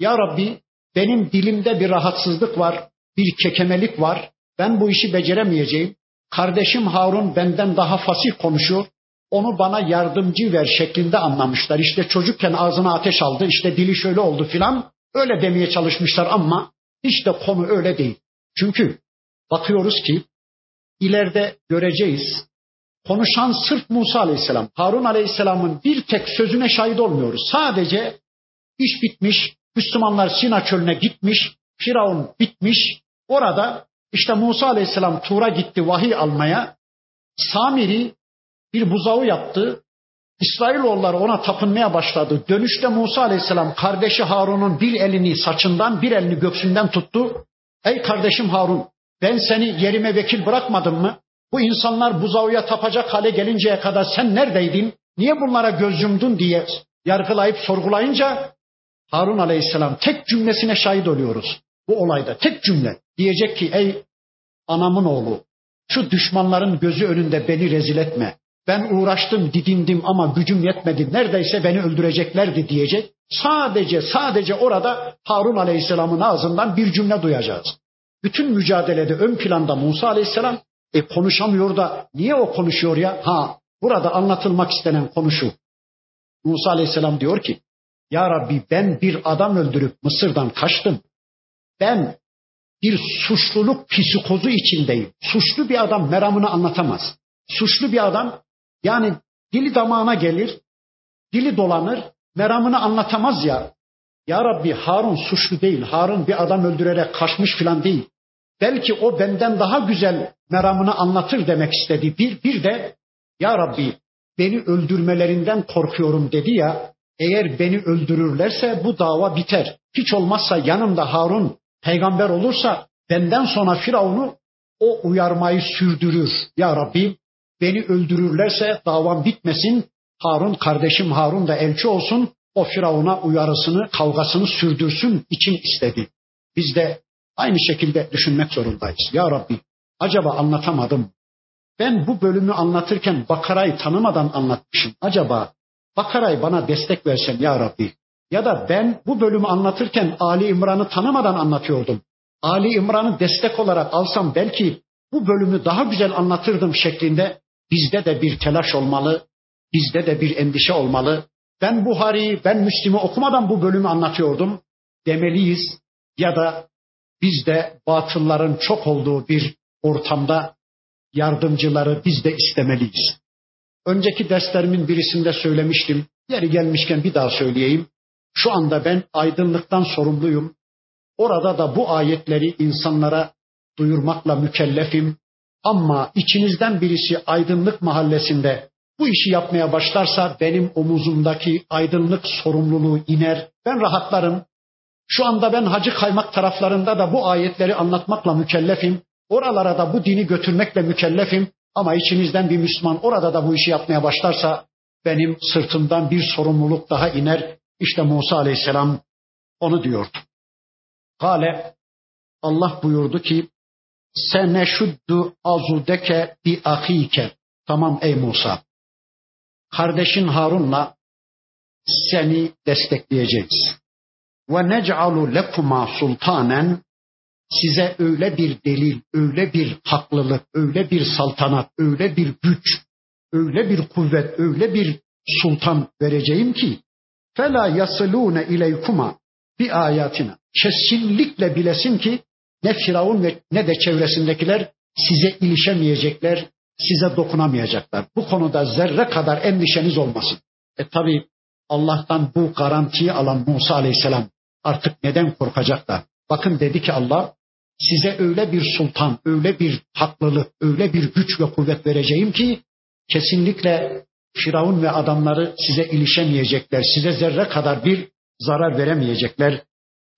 Ya Rabbi benim dilimde bir rahatsızlık var, bir kekemelik var. Ben bu işi beceremeyeceğim. Kardeşim Harun benden daha fasih konuşuyor. Onu bana yardımcı ver şeklinde anlamışlar. İşte çocukken ağzına ateş aldı, işte dili şöyle oldu filan. Öyle demeye çalışmışlar ama hiç de konu öyle değil. Çünkü bakıyoruz ki ileride göreceğiz. Konuşan sırf Musa Aleyhisselam, Harun Aleyhisselam'ın bir tek sözüne şahit olmuyoruz. Sadece iş bitmiş, Müslümanlar Sina çölüne gitmiş, Firavun bitmiş. Orada işte Musa Aleyhisselam Tur'a gitti vahiy almaya. Samiri bir buzağı yaptı. İsrailoğulları ona tapınmaya başladı. Dönüşte Musa Aleyhisselam kardeşi Harun'un bir elini saçından bir elini göksünden tuttu. Ey kardeşim Harun ben seni yerime vekil bırakmadım mı? Bu insanlar buzağıya tapacak hale gelinceye kadar sen neredeydin? Niye bunlara göz yumdun diye yargılayıp sorgulayınca Harun Aleyhisselam tek cümlesine şahit oluyoruz. Bu olayda tek cümle diyecek ki ey anamın oğlu şu düşmanların gözü önünde beni rezil etme. Ben uğraştım, didindim ama gücüm yetmedi. Neredeyse beni öldüreceklerdi diyecek. Sadece sadece orada Harun Aleyhisselam'ın ağzından bir cümle duyacağız. Bütün mücadelede ön planda Musa Aleyhisselam e konuşamıyor da niye o konuşuyor ya? Ha burada anlatılmak istenen konu şu. Musa Aleyhisselam diyor ki Ya Rabbi ben bir adam öldürüp Mısır'dan kaçtım. Ben bir suçluluk psikozu içindeyim. Suçlu bir adam meramını anlatamaz. Suçlu bir adam yani dili damağına gelir, dili dolanır, meramını anlatamaz ya. Ya Rabbi Harun suçlu değil. Harun bir adam öldürerek kaçmış filan değil. Belki o benden daha güzel meramını anlatır demek istedi. Bir, bir de Ya Rabbi beni öldürmelerinden korkuyorum dedi ya. Eğer beni öldürürlerse bu dava biter. Hiç olmazsa yanımda Harun peygamber olursa benden sonra Firavun'u o uyarmayı sürdürür. Ya Rabbi beni öldürürlerse davam bitmesin. Harun kardeşim Harun da elçi olsun. O Firavun'a uyarısını, kavgasını sürdürsün için istedi. Biz de aynı şekilde düşünmek zorundayız. Ya Rabbi acaba anlatamadım. Ben bu bölümü anlatırken Bakara'yı tanımadan anlatmışım. Acaba Bakara'yı bana destek versen ya Rabbi. Ya da ben bu bölümü anlatırken Ali İmran'ı tanımadan anlatıyordum. Ali İmran'ı destek olarak alsam belki bu bölümü daha güzel anlatırdım şeklinde bizde de bir telaş olmalı, bizde de bir endişe olmalı. Ben Buhari'yi, ben Müslim'i okumadan bu bölümü anlatıyordum demeliyiz. Ya da biz de batılların çok olduğu bir ortamda yardımcıları biz de istemeliyiz. Önceki derslerimin birisinde söylemiştim. Yeri gelmişken bir daha söyleyeyim. Şu anda ben aydınlıktan sorumluyum. Orada da bu ayetleri insanlara duyurmakla mükellefim. Ama içinizden birisi aydınlık mahallesinde bu işi yapmaya başlarsa benim omuzumdaki aydınlık sorumluluğu iner. Ben rahatlarım. Şu anda ben Hacı Kaymak taraflarında da bu ayetleri anlatmakla mükellefim. Oralara da bu dini götürmekle mükellefim. Ama içinizden bir Müslüman orada da bu işi yapmaya başlarsa benim sırtımdan bir sorumluluk daha iner. İşte Musa Aleyhisselam onu diyordu. Kale Allah buyurdu ki seneşuddu azudeke bi ahike. Tamam ey Musa. Kardeşin Harun'la seni destekleyeceğiz. Ve nec'alu lekuma sultanen size öyle bir delil, öyle bir haklılık, öyle bir saltanat, öyle bir güç, öyle bir kuvvet, öyle bir sultan vereceğim ki fela yasilune ileykuma bi ayatina. Kesinlikle bilesin ki ne Firavun ve ne de çevresindekiler size ilişemeyecekler, size dokunamayacaklar. Bu konuda zerre kadar endişeniz olmasın. E tabi Allah'tan bu garantiyi alan Musa Aleyhisselam artık neden korkacaklar? Bakın dedi ki Allah size öyle bir sultan, öyle bir haklılık, öyle bir güç ve kuvvet vereceğim ki kesinlikle Firavun ve adamları size ilişemeyecekler. Size zerre kadar bir zarar veremeyecekler.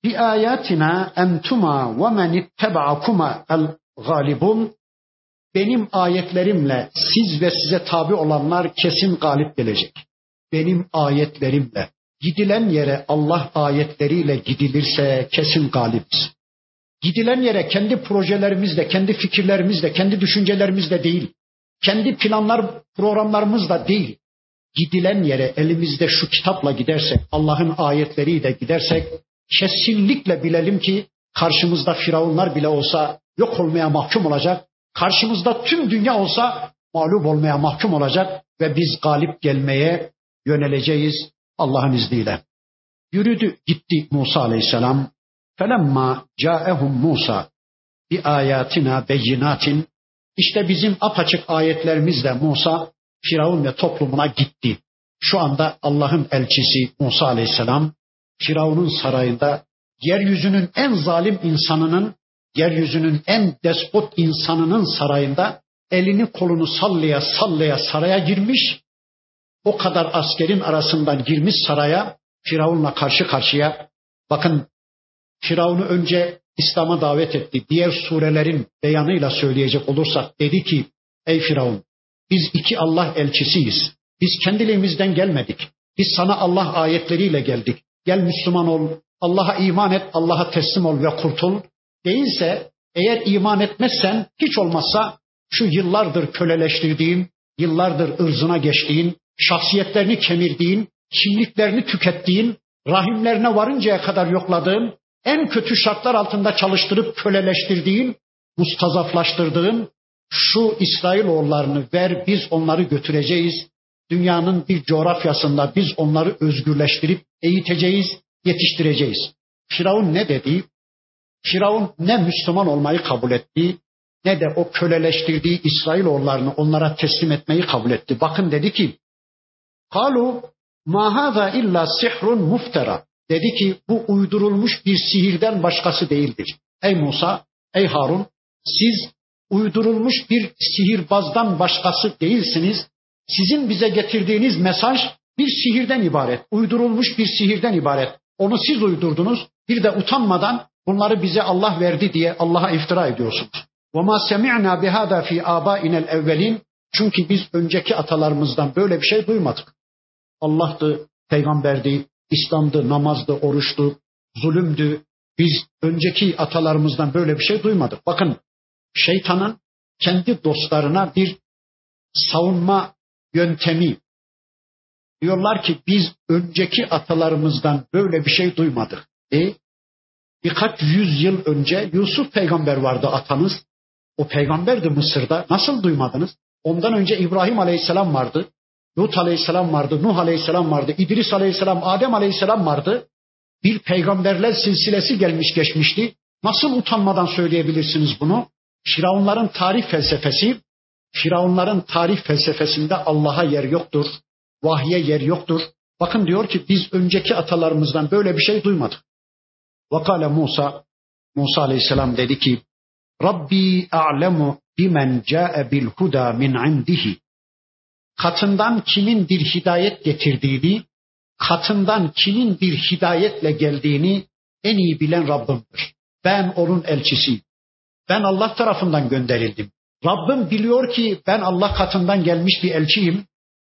Bi ayatina entuma ve men ittaba'akuma el galibun benim ayetlerimle siz ve size tabi olanlar kesin galip gelecek. Benim ayetlerimle. Gidilen yere Allah ayetleriyle gidilirse kesin galibiz. Gidilen yere kendi projelerimizle, kendi fikirlerimizle, kendi düşüncelerimizle değil, kendi planlar, programlarımızla değil, gidilen yere elimizde şu kitapla gidersek, Allah'ın ayetleriyle gidersek, kesinlikle bilelim ki karşımızda firavunlar bile olsa yok olmaya mahkum olacak. Karşımızda tüm dünya olsa mağlup olmaya mahkum olacak ve biz galip gelmeye yöneleceğiz Allah'ın izniyle. Yürüdü gitti Musa aleyhisselam. Felemma caehum Musa bi ayatina beyinatin işte bizim apaçık ayetlerimizle Musa Firavun ve toplumuna gitti. Şu anda Allah'ın elçisi Musa aleyhisselam Firavun'un sarayında yeryüzünün en zalim insanının, yeryüzünün en despot insanının sarayında elini kolunu sallaya sallaya saraya girmiş. O kadar askerin arasından girmiş saraya Firavun'la karşı karşıya. Bakın Firavun'u önce İslam'a davet etti. Diğer surelerin beyanıyla söyleyecek olursak dedi ki ey Firavun biz iki Allah elçisiyiz. Biz kendiliğimizden gelmedik. Biz sana Allah ayetleriyle geldik. Gel Müslüman ol, Allah'a iman et, Allah'a teslim ol ve kurtul. Değilse eğer iman etmezsen hiç olmazsa şu yıllardır köleleştirdiğin, yıllardır ırzına geçtiğin, şahsiyetlerini kemirdiğin, kimliklerini tükettiğin, rahimlerine varıncaya kadar yokladığın, en kötü şartlar altında çalıştırıp köleleştirdiğin, mustazaflaştırdığın şu İsrailoğullarını ver biz onları götüreceğiz. Dünyanın bir coğrafyasında biz onları özgürleştirip eğiteceğiz, yetiştireceğiz. Firavun ne dedi? Firavun ne Müslüman olmayı kabul etti ne de o köleleştirdiği İsrailoğullarını onlara teslim etmeyi kabul etti. Bakın dedi ki Kalu ma hada illa sihrun muftera. Dedi ki bu uydurulmuş bir sihirden başkası değildir. Ey Musa, ey Harun siz uydurulmuş bir sihirbazdan başkası değilsiniz. Sizin bize getirdiğiniz mesaj bir sihirden ibaret, uydurulmuş bir sihirden ibaret. Onu siz uydurdunuz. Bir de utanmadan bunları bize Allah verdi diye Allah'a iftira ediyorsunuz. وَمَا سَمِعْنَا بِهَذَا فِي آبَائِنَا الْاَوَّلِينَ Çünkü biz önceki atalarımızdan böyle bir şey duymadık. Allah'tı, peygamberdi, İslam'dı, namazdı, oruçtu, zulümdü. Biz önceki atalarımızdan böyle bir şey duymadık. Bakın şeytanın kendi dostlarına bir savunma yöntemi. Diyorlar ki biz önceki atalarımızdan böyle bir şey duymadık. E birkaç yüz yıl önce Yusuf peygamber vardı atanız. O peygamberdi Mısır'da. Nasıl duymadınız? Ondan önce İbrahim aleyhisselam vardı. Lut aleyhisselam vardı, Nuh aleyhisselam vardı, İdris aleyhisselam, Adem aleyhisselam vardı. Bir peygamberler silsilesi gelmiş geçmişti. Nasıl utanmadan söyleyebilirsiniz bunu? Firavunların tarih felsefesi, Firavunların tarih felsefesinde Allah'a yer yoktur, vahye yer yoktur. Bakın diyor ki biz önceki atalarımızdan böyle bir şey duymadık. Vakale Musa, Musa aleyhisselam dedi ki, Rabbi a'lemu bimen ca'e bil huda min indihi Katından kimin bir hidayet getirdiğini, katından kimin bir hidayetle geldiğini en iyi bilen Rabbimdir. Ben onun elçisiyim. Ben Allah tarafından gönderildim. Rabbim biliyor ki ben Allah katından gelmiş bir elçiyim.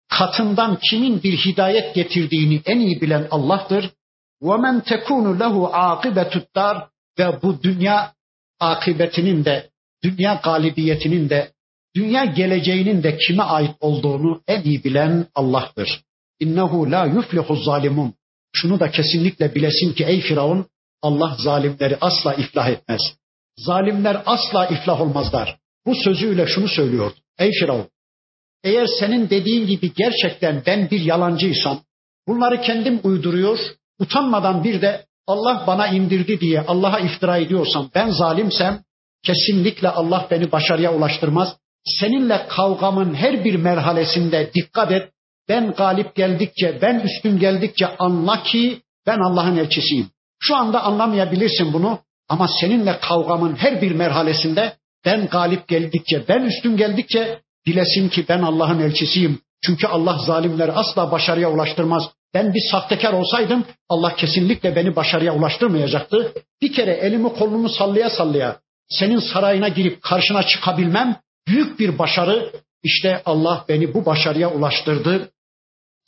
Katından kimin bir hidayet getirdiğini en iyi bilen Allah'tır. وَمَنْ تَكُونُ لَهُ عَاقِبَةُ الدَّارِ Ve bu dünya akıbetinin de, dünya galibiyetinin de, dünya geleceğinin de kime ait olduğunu en iyi bilen Allah'tır. İnnehu la yuflihu zalimun. Şunu da kesinlikle bilesin ki ey Firavun Allah zalimleri asla iflah etmez. Zalimler asla iflah olmazlar. Bu sözüyle şunu söylüyor. Ey Firavun, eğer senin dediğin gibi gerçekten ben bir yalancıysam, bunları kendim uyduruyor, utanmadan bir de Allah bana indirdi diye Allah'a iftira ediyorsam, ben zalimsem, kesinlikle Allah beni başarıya ulaştırmaz. Seninle kavgamın her bir merhalesinde dikkat et. Ben galip geldikçe, ben üstün geldikçe anla ki ben Allah'ın elçisiyim. Şu anda anlamayabilirsin bunu ama seninle kavgamın her bir merhalesinde ben galip geldikçe, ben üstün geldikçe bilesin ki ben Allah'ın elçisiyim. Çünkü Allah zalimleri asla başarıya ulaştırmaz. Ben bir sahtekar olsaydım Allah kesinlikle beni başarıya ulaştırmayacaktı. Bir kere elimi kolumu sallaya sallaya senin sarayına girip karşına çıkabilmem büyük bir başarı. İşte Allah beni bu başarıya ulaştırdı.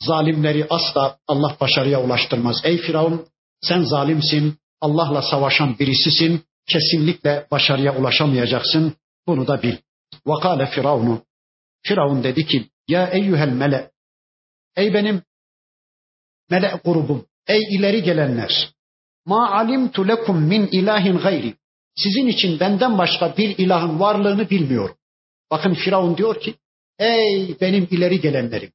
Zalimleri asla Allah başarıya ulaştırmaz. Ey Firavun sen zalimsin, Allah'la savaşan birisisin, kesinlikle başarıya ulaşamayacaksın. Bunu da bil. Vakale Firavunu. Firavun dedi ki, ya eyyühel mele, ey benim mele grubum, ey ileri gelenler, ma alimtu lekum min ilahin gayri. Sizin için benden başka bir ilahın varlığını bilmiyorum. Bakın Firavun diyor ki, ey benim ileri gelenlerim,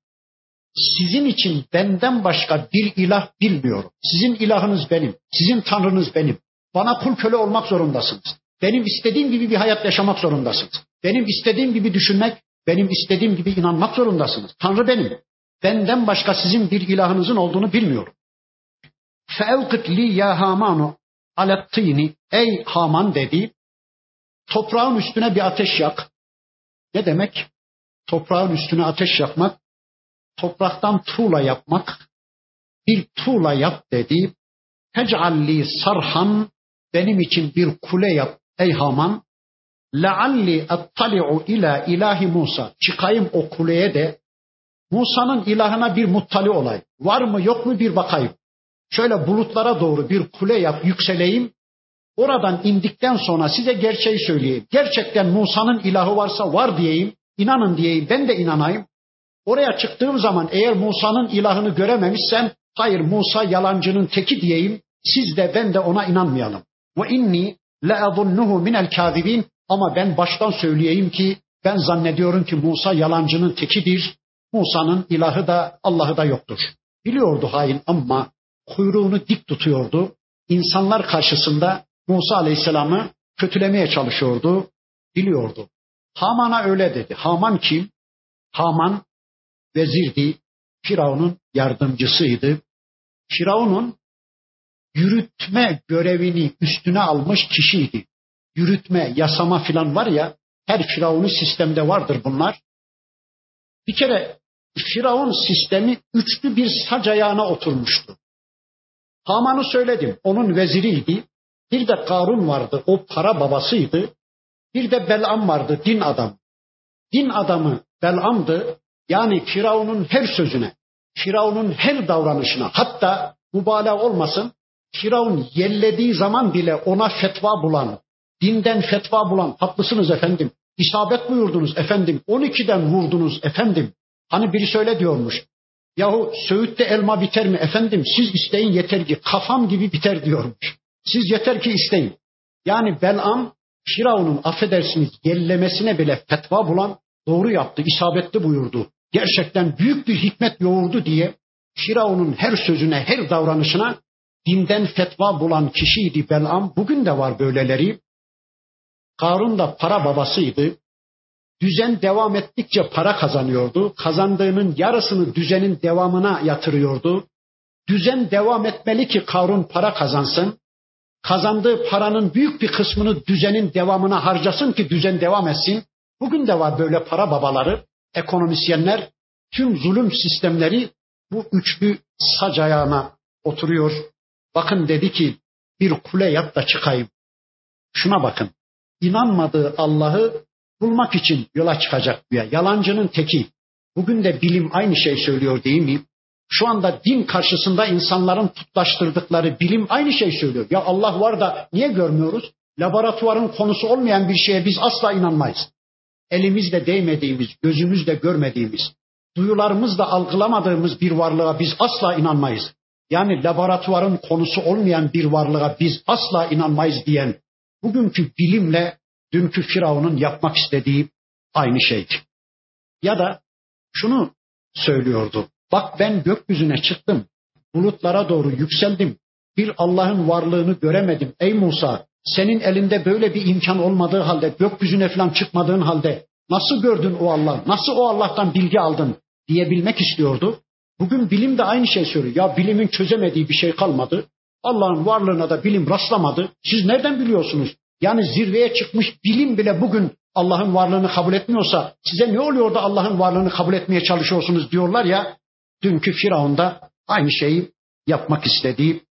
sizin için benden başka bir ilah bilmiyorum. Sizin ilahınız benim, sizin tanrınız benim. Bana kul köle olmak zorundasınız. Benim istediğim gibi bir hayat yaşamak zorundasınız. Benim istediğim gibi düşünmek, benim istediğim gibi inanmak zorundasınız. Tanrı benim. Benden başka sizin bir ilahınızın olduğunu bilmiyorum. Feevkit li ya Hamanu alettini ey Haman dedi. Toprağın üstüne bir ateş yak. Ne demek? Toprağın üstüne ateş yakmak, topraktan tuğla yapmak, bir tuğla yap dedi. Tecalli sarhan benim için bir kule yap ey Haman. Lealli attali'u ila ilahi Musa. Çıkayım o kuleye de Musa'nın ilahına bir muttali olayım. Var mı yok mu bir bakayım. Şöyle bulutlara doğru bir kule yap yükseleyim. Oradan indikten sonra size gerçeği söyleyeyim. Gerçekten Musa'nın ilahı varsa var diyeyim. İnanın diyeyim ben de inanayım. Oraya çıktığım zaman eğer Musa'nın ilahını görememişsem hayır Musa yalancının teki diyeyim. Siz de ben de ona inanmayalım. Ve inni le'azunnuhu minel kâzibin ama ben baştan söyleyeyim ki ben zannediyorum ki Musa yalancının tekidir. Musa'nın ilahı da Allah'ı da yoktur. Biliyordu hain ama kuyruğunu dik tutuyordu. İnsanlar karşısında Musa Aleyhisselam'ı kötülemeye çalışıyordu. Biliyordu. Haman'a öyle dedi. Haman kim? Haman vezirdi. Firavun'un yardımcısıydı. Firavun'un yürütme görevini üstüne almış kişiydi. Yürütme, yasama filan var ya her Firavun'un sistemde vardır bunlar. Bir kere Firavun sistemi üçlü bir sac ayağına oturmuştu. Haman'ı söyledim. Onun veziriydi. Bir de Karun vardı. O para babasıydı. Bir de Belam vardı. Din adam. Din adamı Belam'dı. Yani Firavun'un her sözüne, Firavun'un her davranışına hatta mübalağa olmasın Firavun yellediği zaman bile ona fetva bulan, dinden fetva bulan, haklısınız efendim, isabet buyurdunuz efendim, 12'den vurdunuz efendim. Hani biri söyle diyormuş, yahu Söğüt'te elma biter mi efendim, siz isteyin yeter ki kafam gibi biter diyormuş. Siz yeter ki isteyin. Yani Belam, Firavun'un affedersiniz yellemesine bile fetva bulan, doğru yaptı, isabetli buyurdu. Gerçekten büyük bir hikmet yoğurdu diye Firavun'un her sözüne, her davranışına dinden fetva bulan kişiydi Belam. Bugün de var böyleleri. Karun da para babasıydı. Düzen devam ettikçe para kazanıyordu. Kazandığının yarısını düzenin devamına yatırıyordu. Düzen devam etmeli ki Karun para kazansın. Kazandığı paranın büyük bir kısmını düzenin devamına harcasın ki düzen devam etsin. Bugün de var böyle para babaları, ekonomisyenler, tüm zulüm sistemleri bu üçlü sac ayağına oturuyor. Bakın dedi ki bir kule yap da çıkayım. Şuna bakın. İnanmadığı Allah'ı bulmak için yola çıkacak diye. Yalancının teki. Bugün de bilim aynı şey söylüyor değil mi? Şu anda din karşısında insanların tutlaştırdıkları bilim aynı şey söylüyor. Ya Allah var da niye görmüyoruz? Laboratuvarın konusu olmayan bir şeye biz asla inanmayız. Elimizle değmediğimiz, gözümüzle görmediğimiz, duyularımızla algılamadığımız bir varlığa biz asla inanmayız yani laboratuvarın konusu olmayan bir varlığa biz asla inanmayız diyen bugünkü bilimle dünkü Firavun'un yapmak istediği aynı şeydi. Ya da şunu söylüyordu. Bak ben gökyüzüne çıktım. Bulutlara doğru yükseldim. Bir Allah'ın varlığını göremedim. Ey Musa senin elinde böyle bir imkan olmadığı halde gökyüzüne falan çıkmadığın halde nasıl gördün o Allah? Nasıl o Allah'tan bilgi aldın diyebilmek istiyordu. Bugün bilim de aynı şey söylüyor. Ya bilimin çözemediği bir şey kalmadı. Allah'ın varlığına da bilim rastlamadı. Siz nereden biliyorsunuz? Yani zirveye çıkmış bilim bile bugün Allah'ın varlığını kabul etmiyorsa size ne oluyor da Allah'ın varlığını kabul etmeye çalışıyorsunuz diyorlar ya. Dünkü Firavun da aynı şeyi yapmak istediği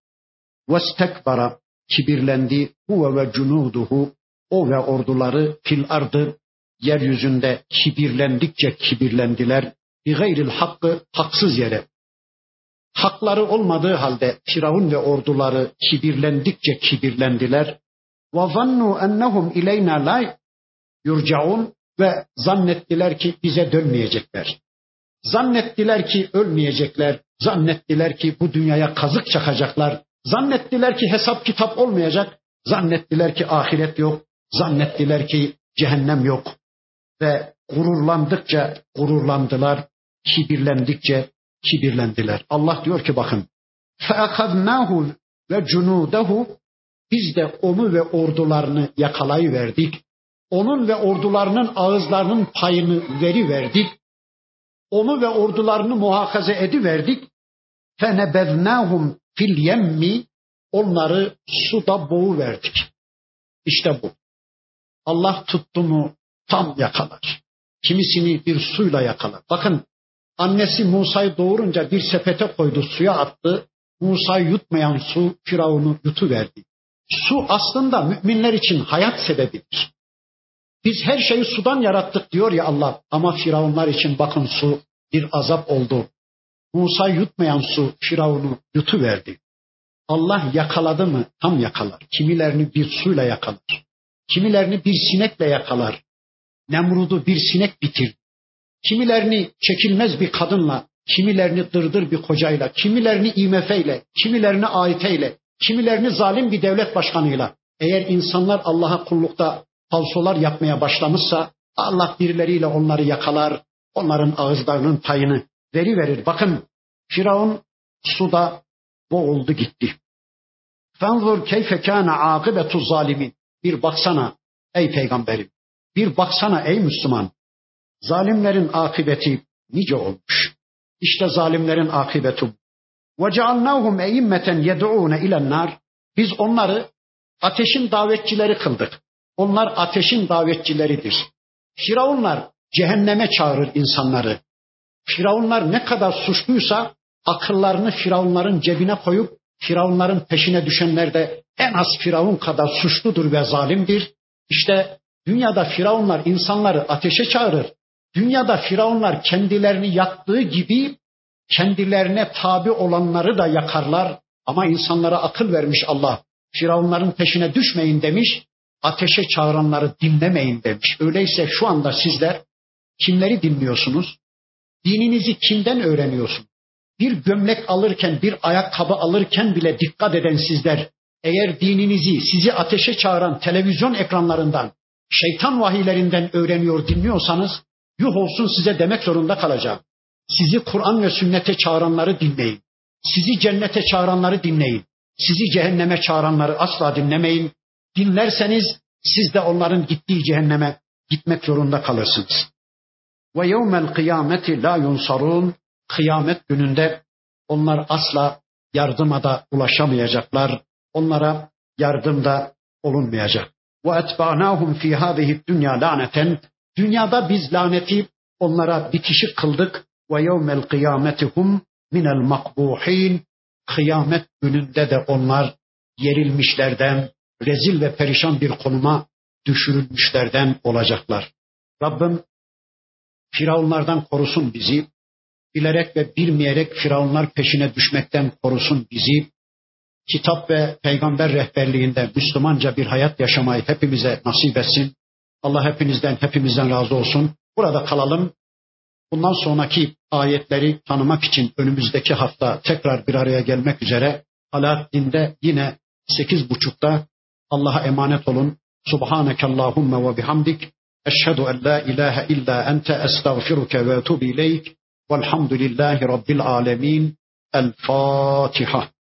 vestekbara kibirlendi. Huve ve cunuduhu o ve orduları fil ardı. Yeryüzünde kibirlendikçe kibirlendiler. Bi gayril hakkı haksız yere. Hakları olmadığı halde Firavun ve orduları kibirlendikçe kibirlendiler. Ve zannu ennehum ileyna la yurcaun ve zannettiler ki bize dönmeyecekler. Zannettiler ki ölmeyecekler. Zannettiler ki bu dünyaya kazık çakacaklar. Zannettiler ki hesap kitap olmayacak. Zannettiler ki ahiret yok. Zannettiler ki cehennem yok. Ve gururlandıkça gururlandılar. Kibirlendikçe kibirlendiler. Allah diyor ki bakın. فَاَخَذْنَاهُ ve cunudehu biz de onu ve ordularını yakalayıverdik. Onun ve ordularının ağızlarının payını veri verdik. onu ve ordularını muhakaze ediverdik. Fenebevnahum fil yemmi onları suda boğu verdik. İşte bu. Allah tuttu mu tam yakalar. Kimisini bir suyla yakalar. Bakın annesi Musa'yı doğurunca bir sepete koydu suya attı. Musa'yı yutmayan su Firavun'u yutuverdi. Su aslında müminler için hayat sebebidir. Biz her şeyi sudan yarattık diyor ya Allah ama Firavunlar için bakın su bir azap oldu. Musa yutmayan su Firavun'u yutuverdi. Allah yakaladı mı tam yakalar. Kimilerini bir suyla yakalar. Kimilerini bir sinekle yakalar. Nemrud'u bir sinek bitir. Kimilerini çekilmez bir kadınla, kimilerini dırdır bir kocayla, kimilerini IMF ile, kimilerini AİT ile, kimilerini zalim bir devlet başkanıyla. Eğer insanlar Allah'a kullukta falsolar yapmaya başlamışsa Allah birileriyle onları yakalar, onların ağızlarının payını veri verir. Bakın Firavun suda boğuldu gitti. Fenzur keyfe kâne âkıbetu zalimin. Bir baksana ey peygamberim. Bir baksana ey Müslüman. Zalimlerin akıbeti nice olmuş. İşte zalimlerin akıbeti. Ve cealnâhum eimmeten yed'ûne ilen Biz onları ateşin davetçileri kıldık. Onlar ateşin davetçileridir. Firavunlar cehenneme çağırır insanları. Firavunlar ne kadar suçluysa akıllarını Firavunların cebine koyup Firavunların peşine düşenler de en az Firavun kadar suçludur ve zalimdir. İşte dünyada Firavunlar insanları ateşe çağırır. Dünyada Firavunlar kendilerini yaktığı gibi kendilerine tabi olanları da yakarlar. Ama insanlara akıl vermiş Allah. Firavunların peşine düşmeyin demiş. Ateşe çağıranları dinlemeyin demiş. Öyleyse şu anda sizler kimleri dinliyorsunuz? Dininizi kimden öğreniyorsunuz? Bir gömlek alırken, bir ayakkabı alırken bile dikkat eden sizler eğer dininizi sizi ateşe çağıran televizyon ekranlarından, şeytan vahiylerinden öğreniyor, dinliyorsanız yuh olsun size demek zorunda kalacağım. Sizi Kur'an ve sünnete çağıranları dinleyin. Sizi cennete çağıranları dinleyin. Sizi cehenneme çağıranları asla dinlemeyin. Dinlerseniz siz de onların gittiği cehenneme gitmek zorunda kalırsınız. Ve yevmel kıyameti la yunsarun. Kıyamet gününde onlar asla yardıma da ulaşamayacaklar. Onlara yardım da olunmayacak. Ve etba'nahum fi hadihi dünya laneten. Dünyada biz laneti onlara bitişik kıldık. Ve yevmel kıyameti hum minel makbuhin. Kıyamet gününde de onlar yerilmişlerden, rezil ve perişan bir konuma düşürülmüşlerden olacaklar. Rabbim Firavunlardan korusun bizi. Bilerek ve bilmeyerek Firavunlar peşine düşmekten korusun bizi. Kitap ve peygamber rehberliğinde Müslümanca bir hayat yaşamayı hepimize nasip etsin. Allah hepinizden, hepimizden razı olsun. Burada kalalım. Bundan sonraki ayetleri tanımak için önümüzdeki hafta tekrar bir araya gelmek üzere Alaaddin'de yine sekiz buçukta Allah'a emanet olun. Subhaneke Allahumma ve bihamdik. Eşhedü en la ilahe illa ente estağfiruke ve etubu ileyk. Velhamdülillahi Rabbil alemin. El Fatiha.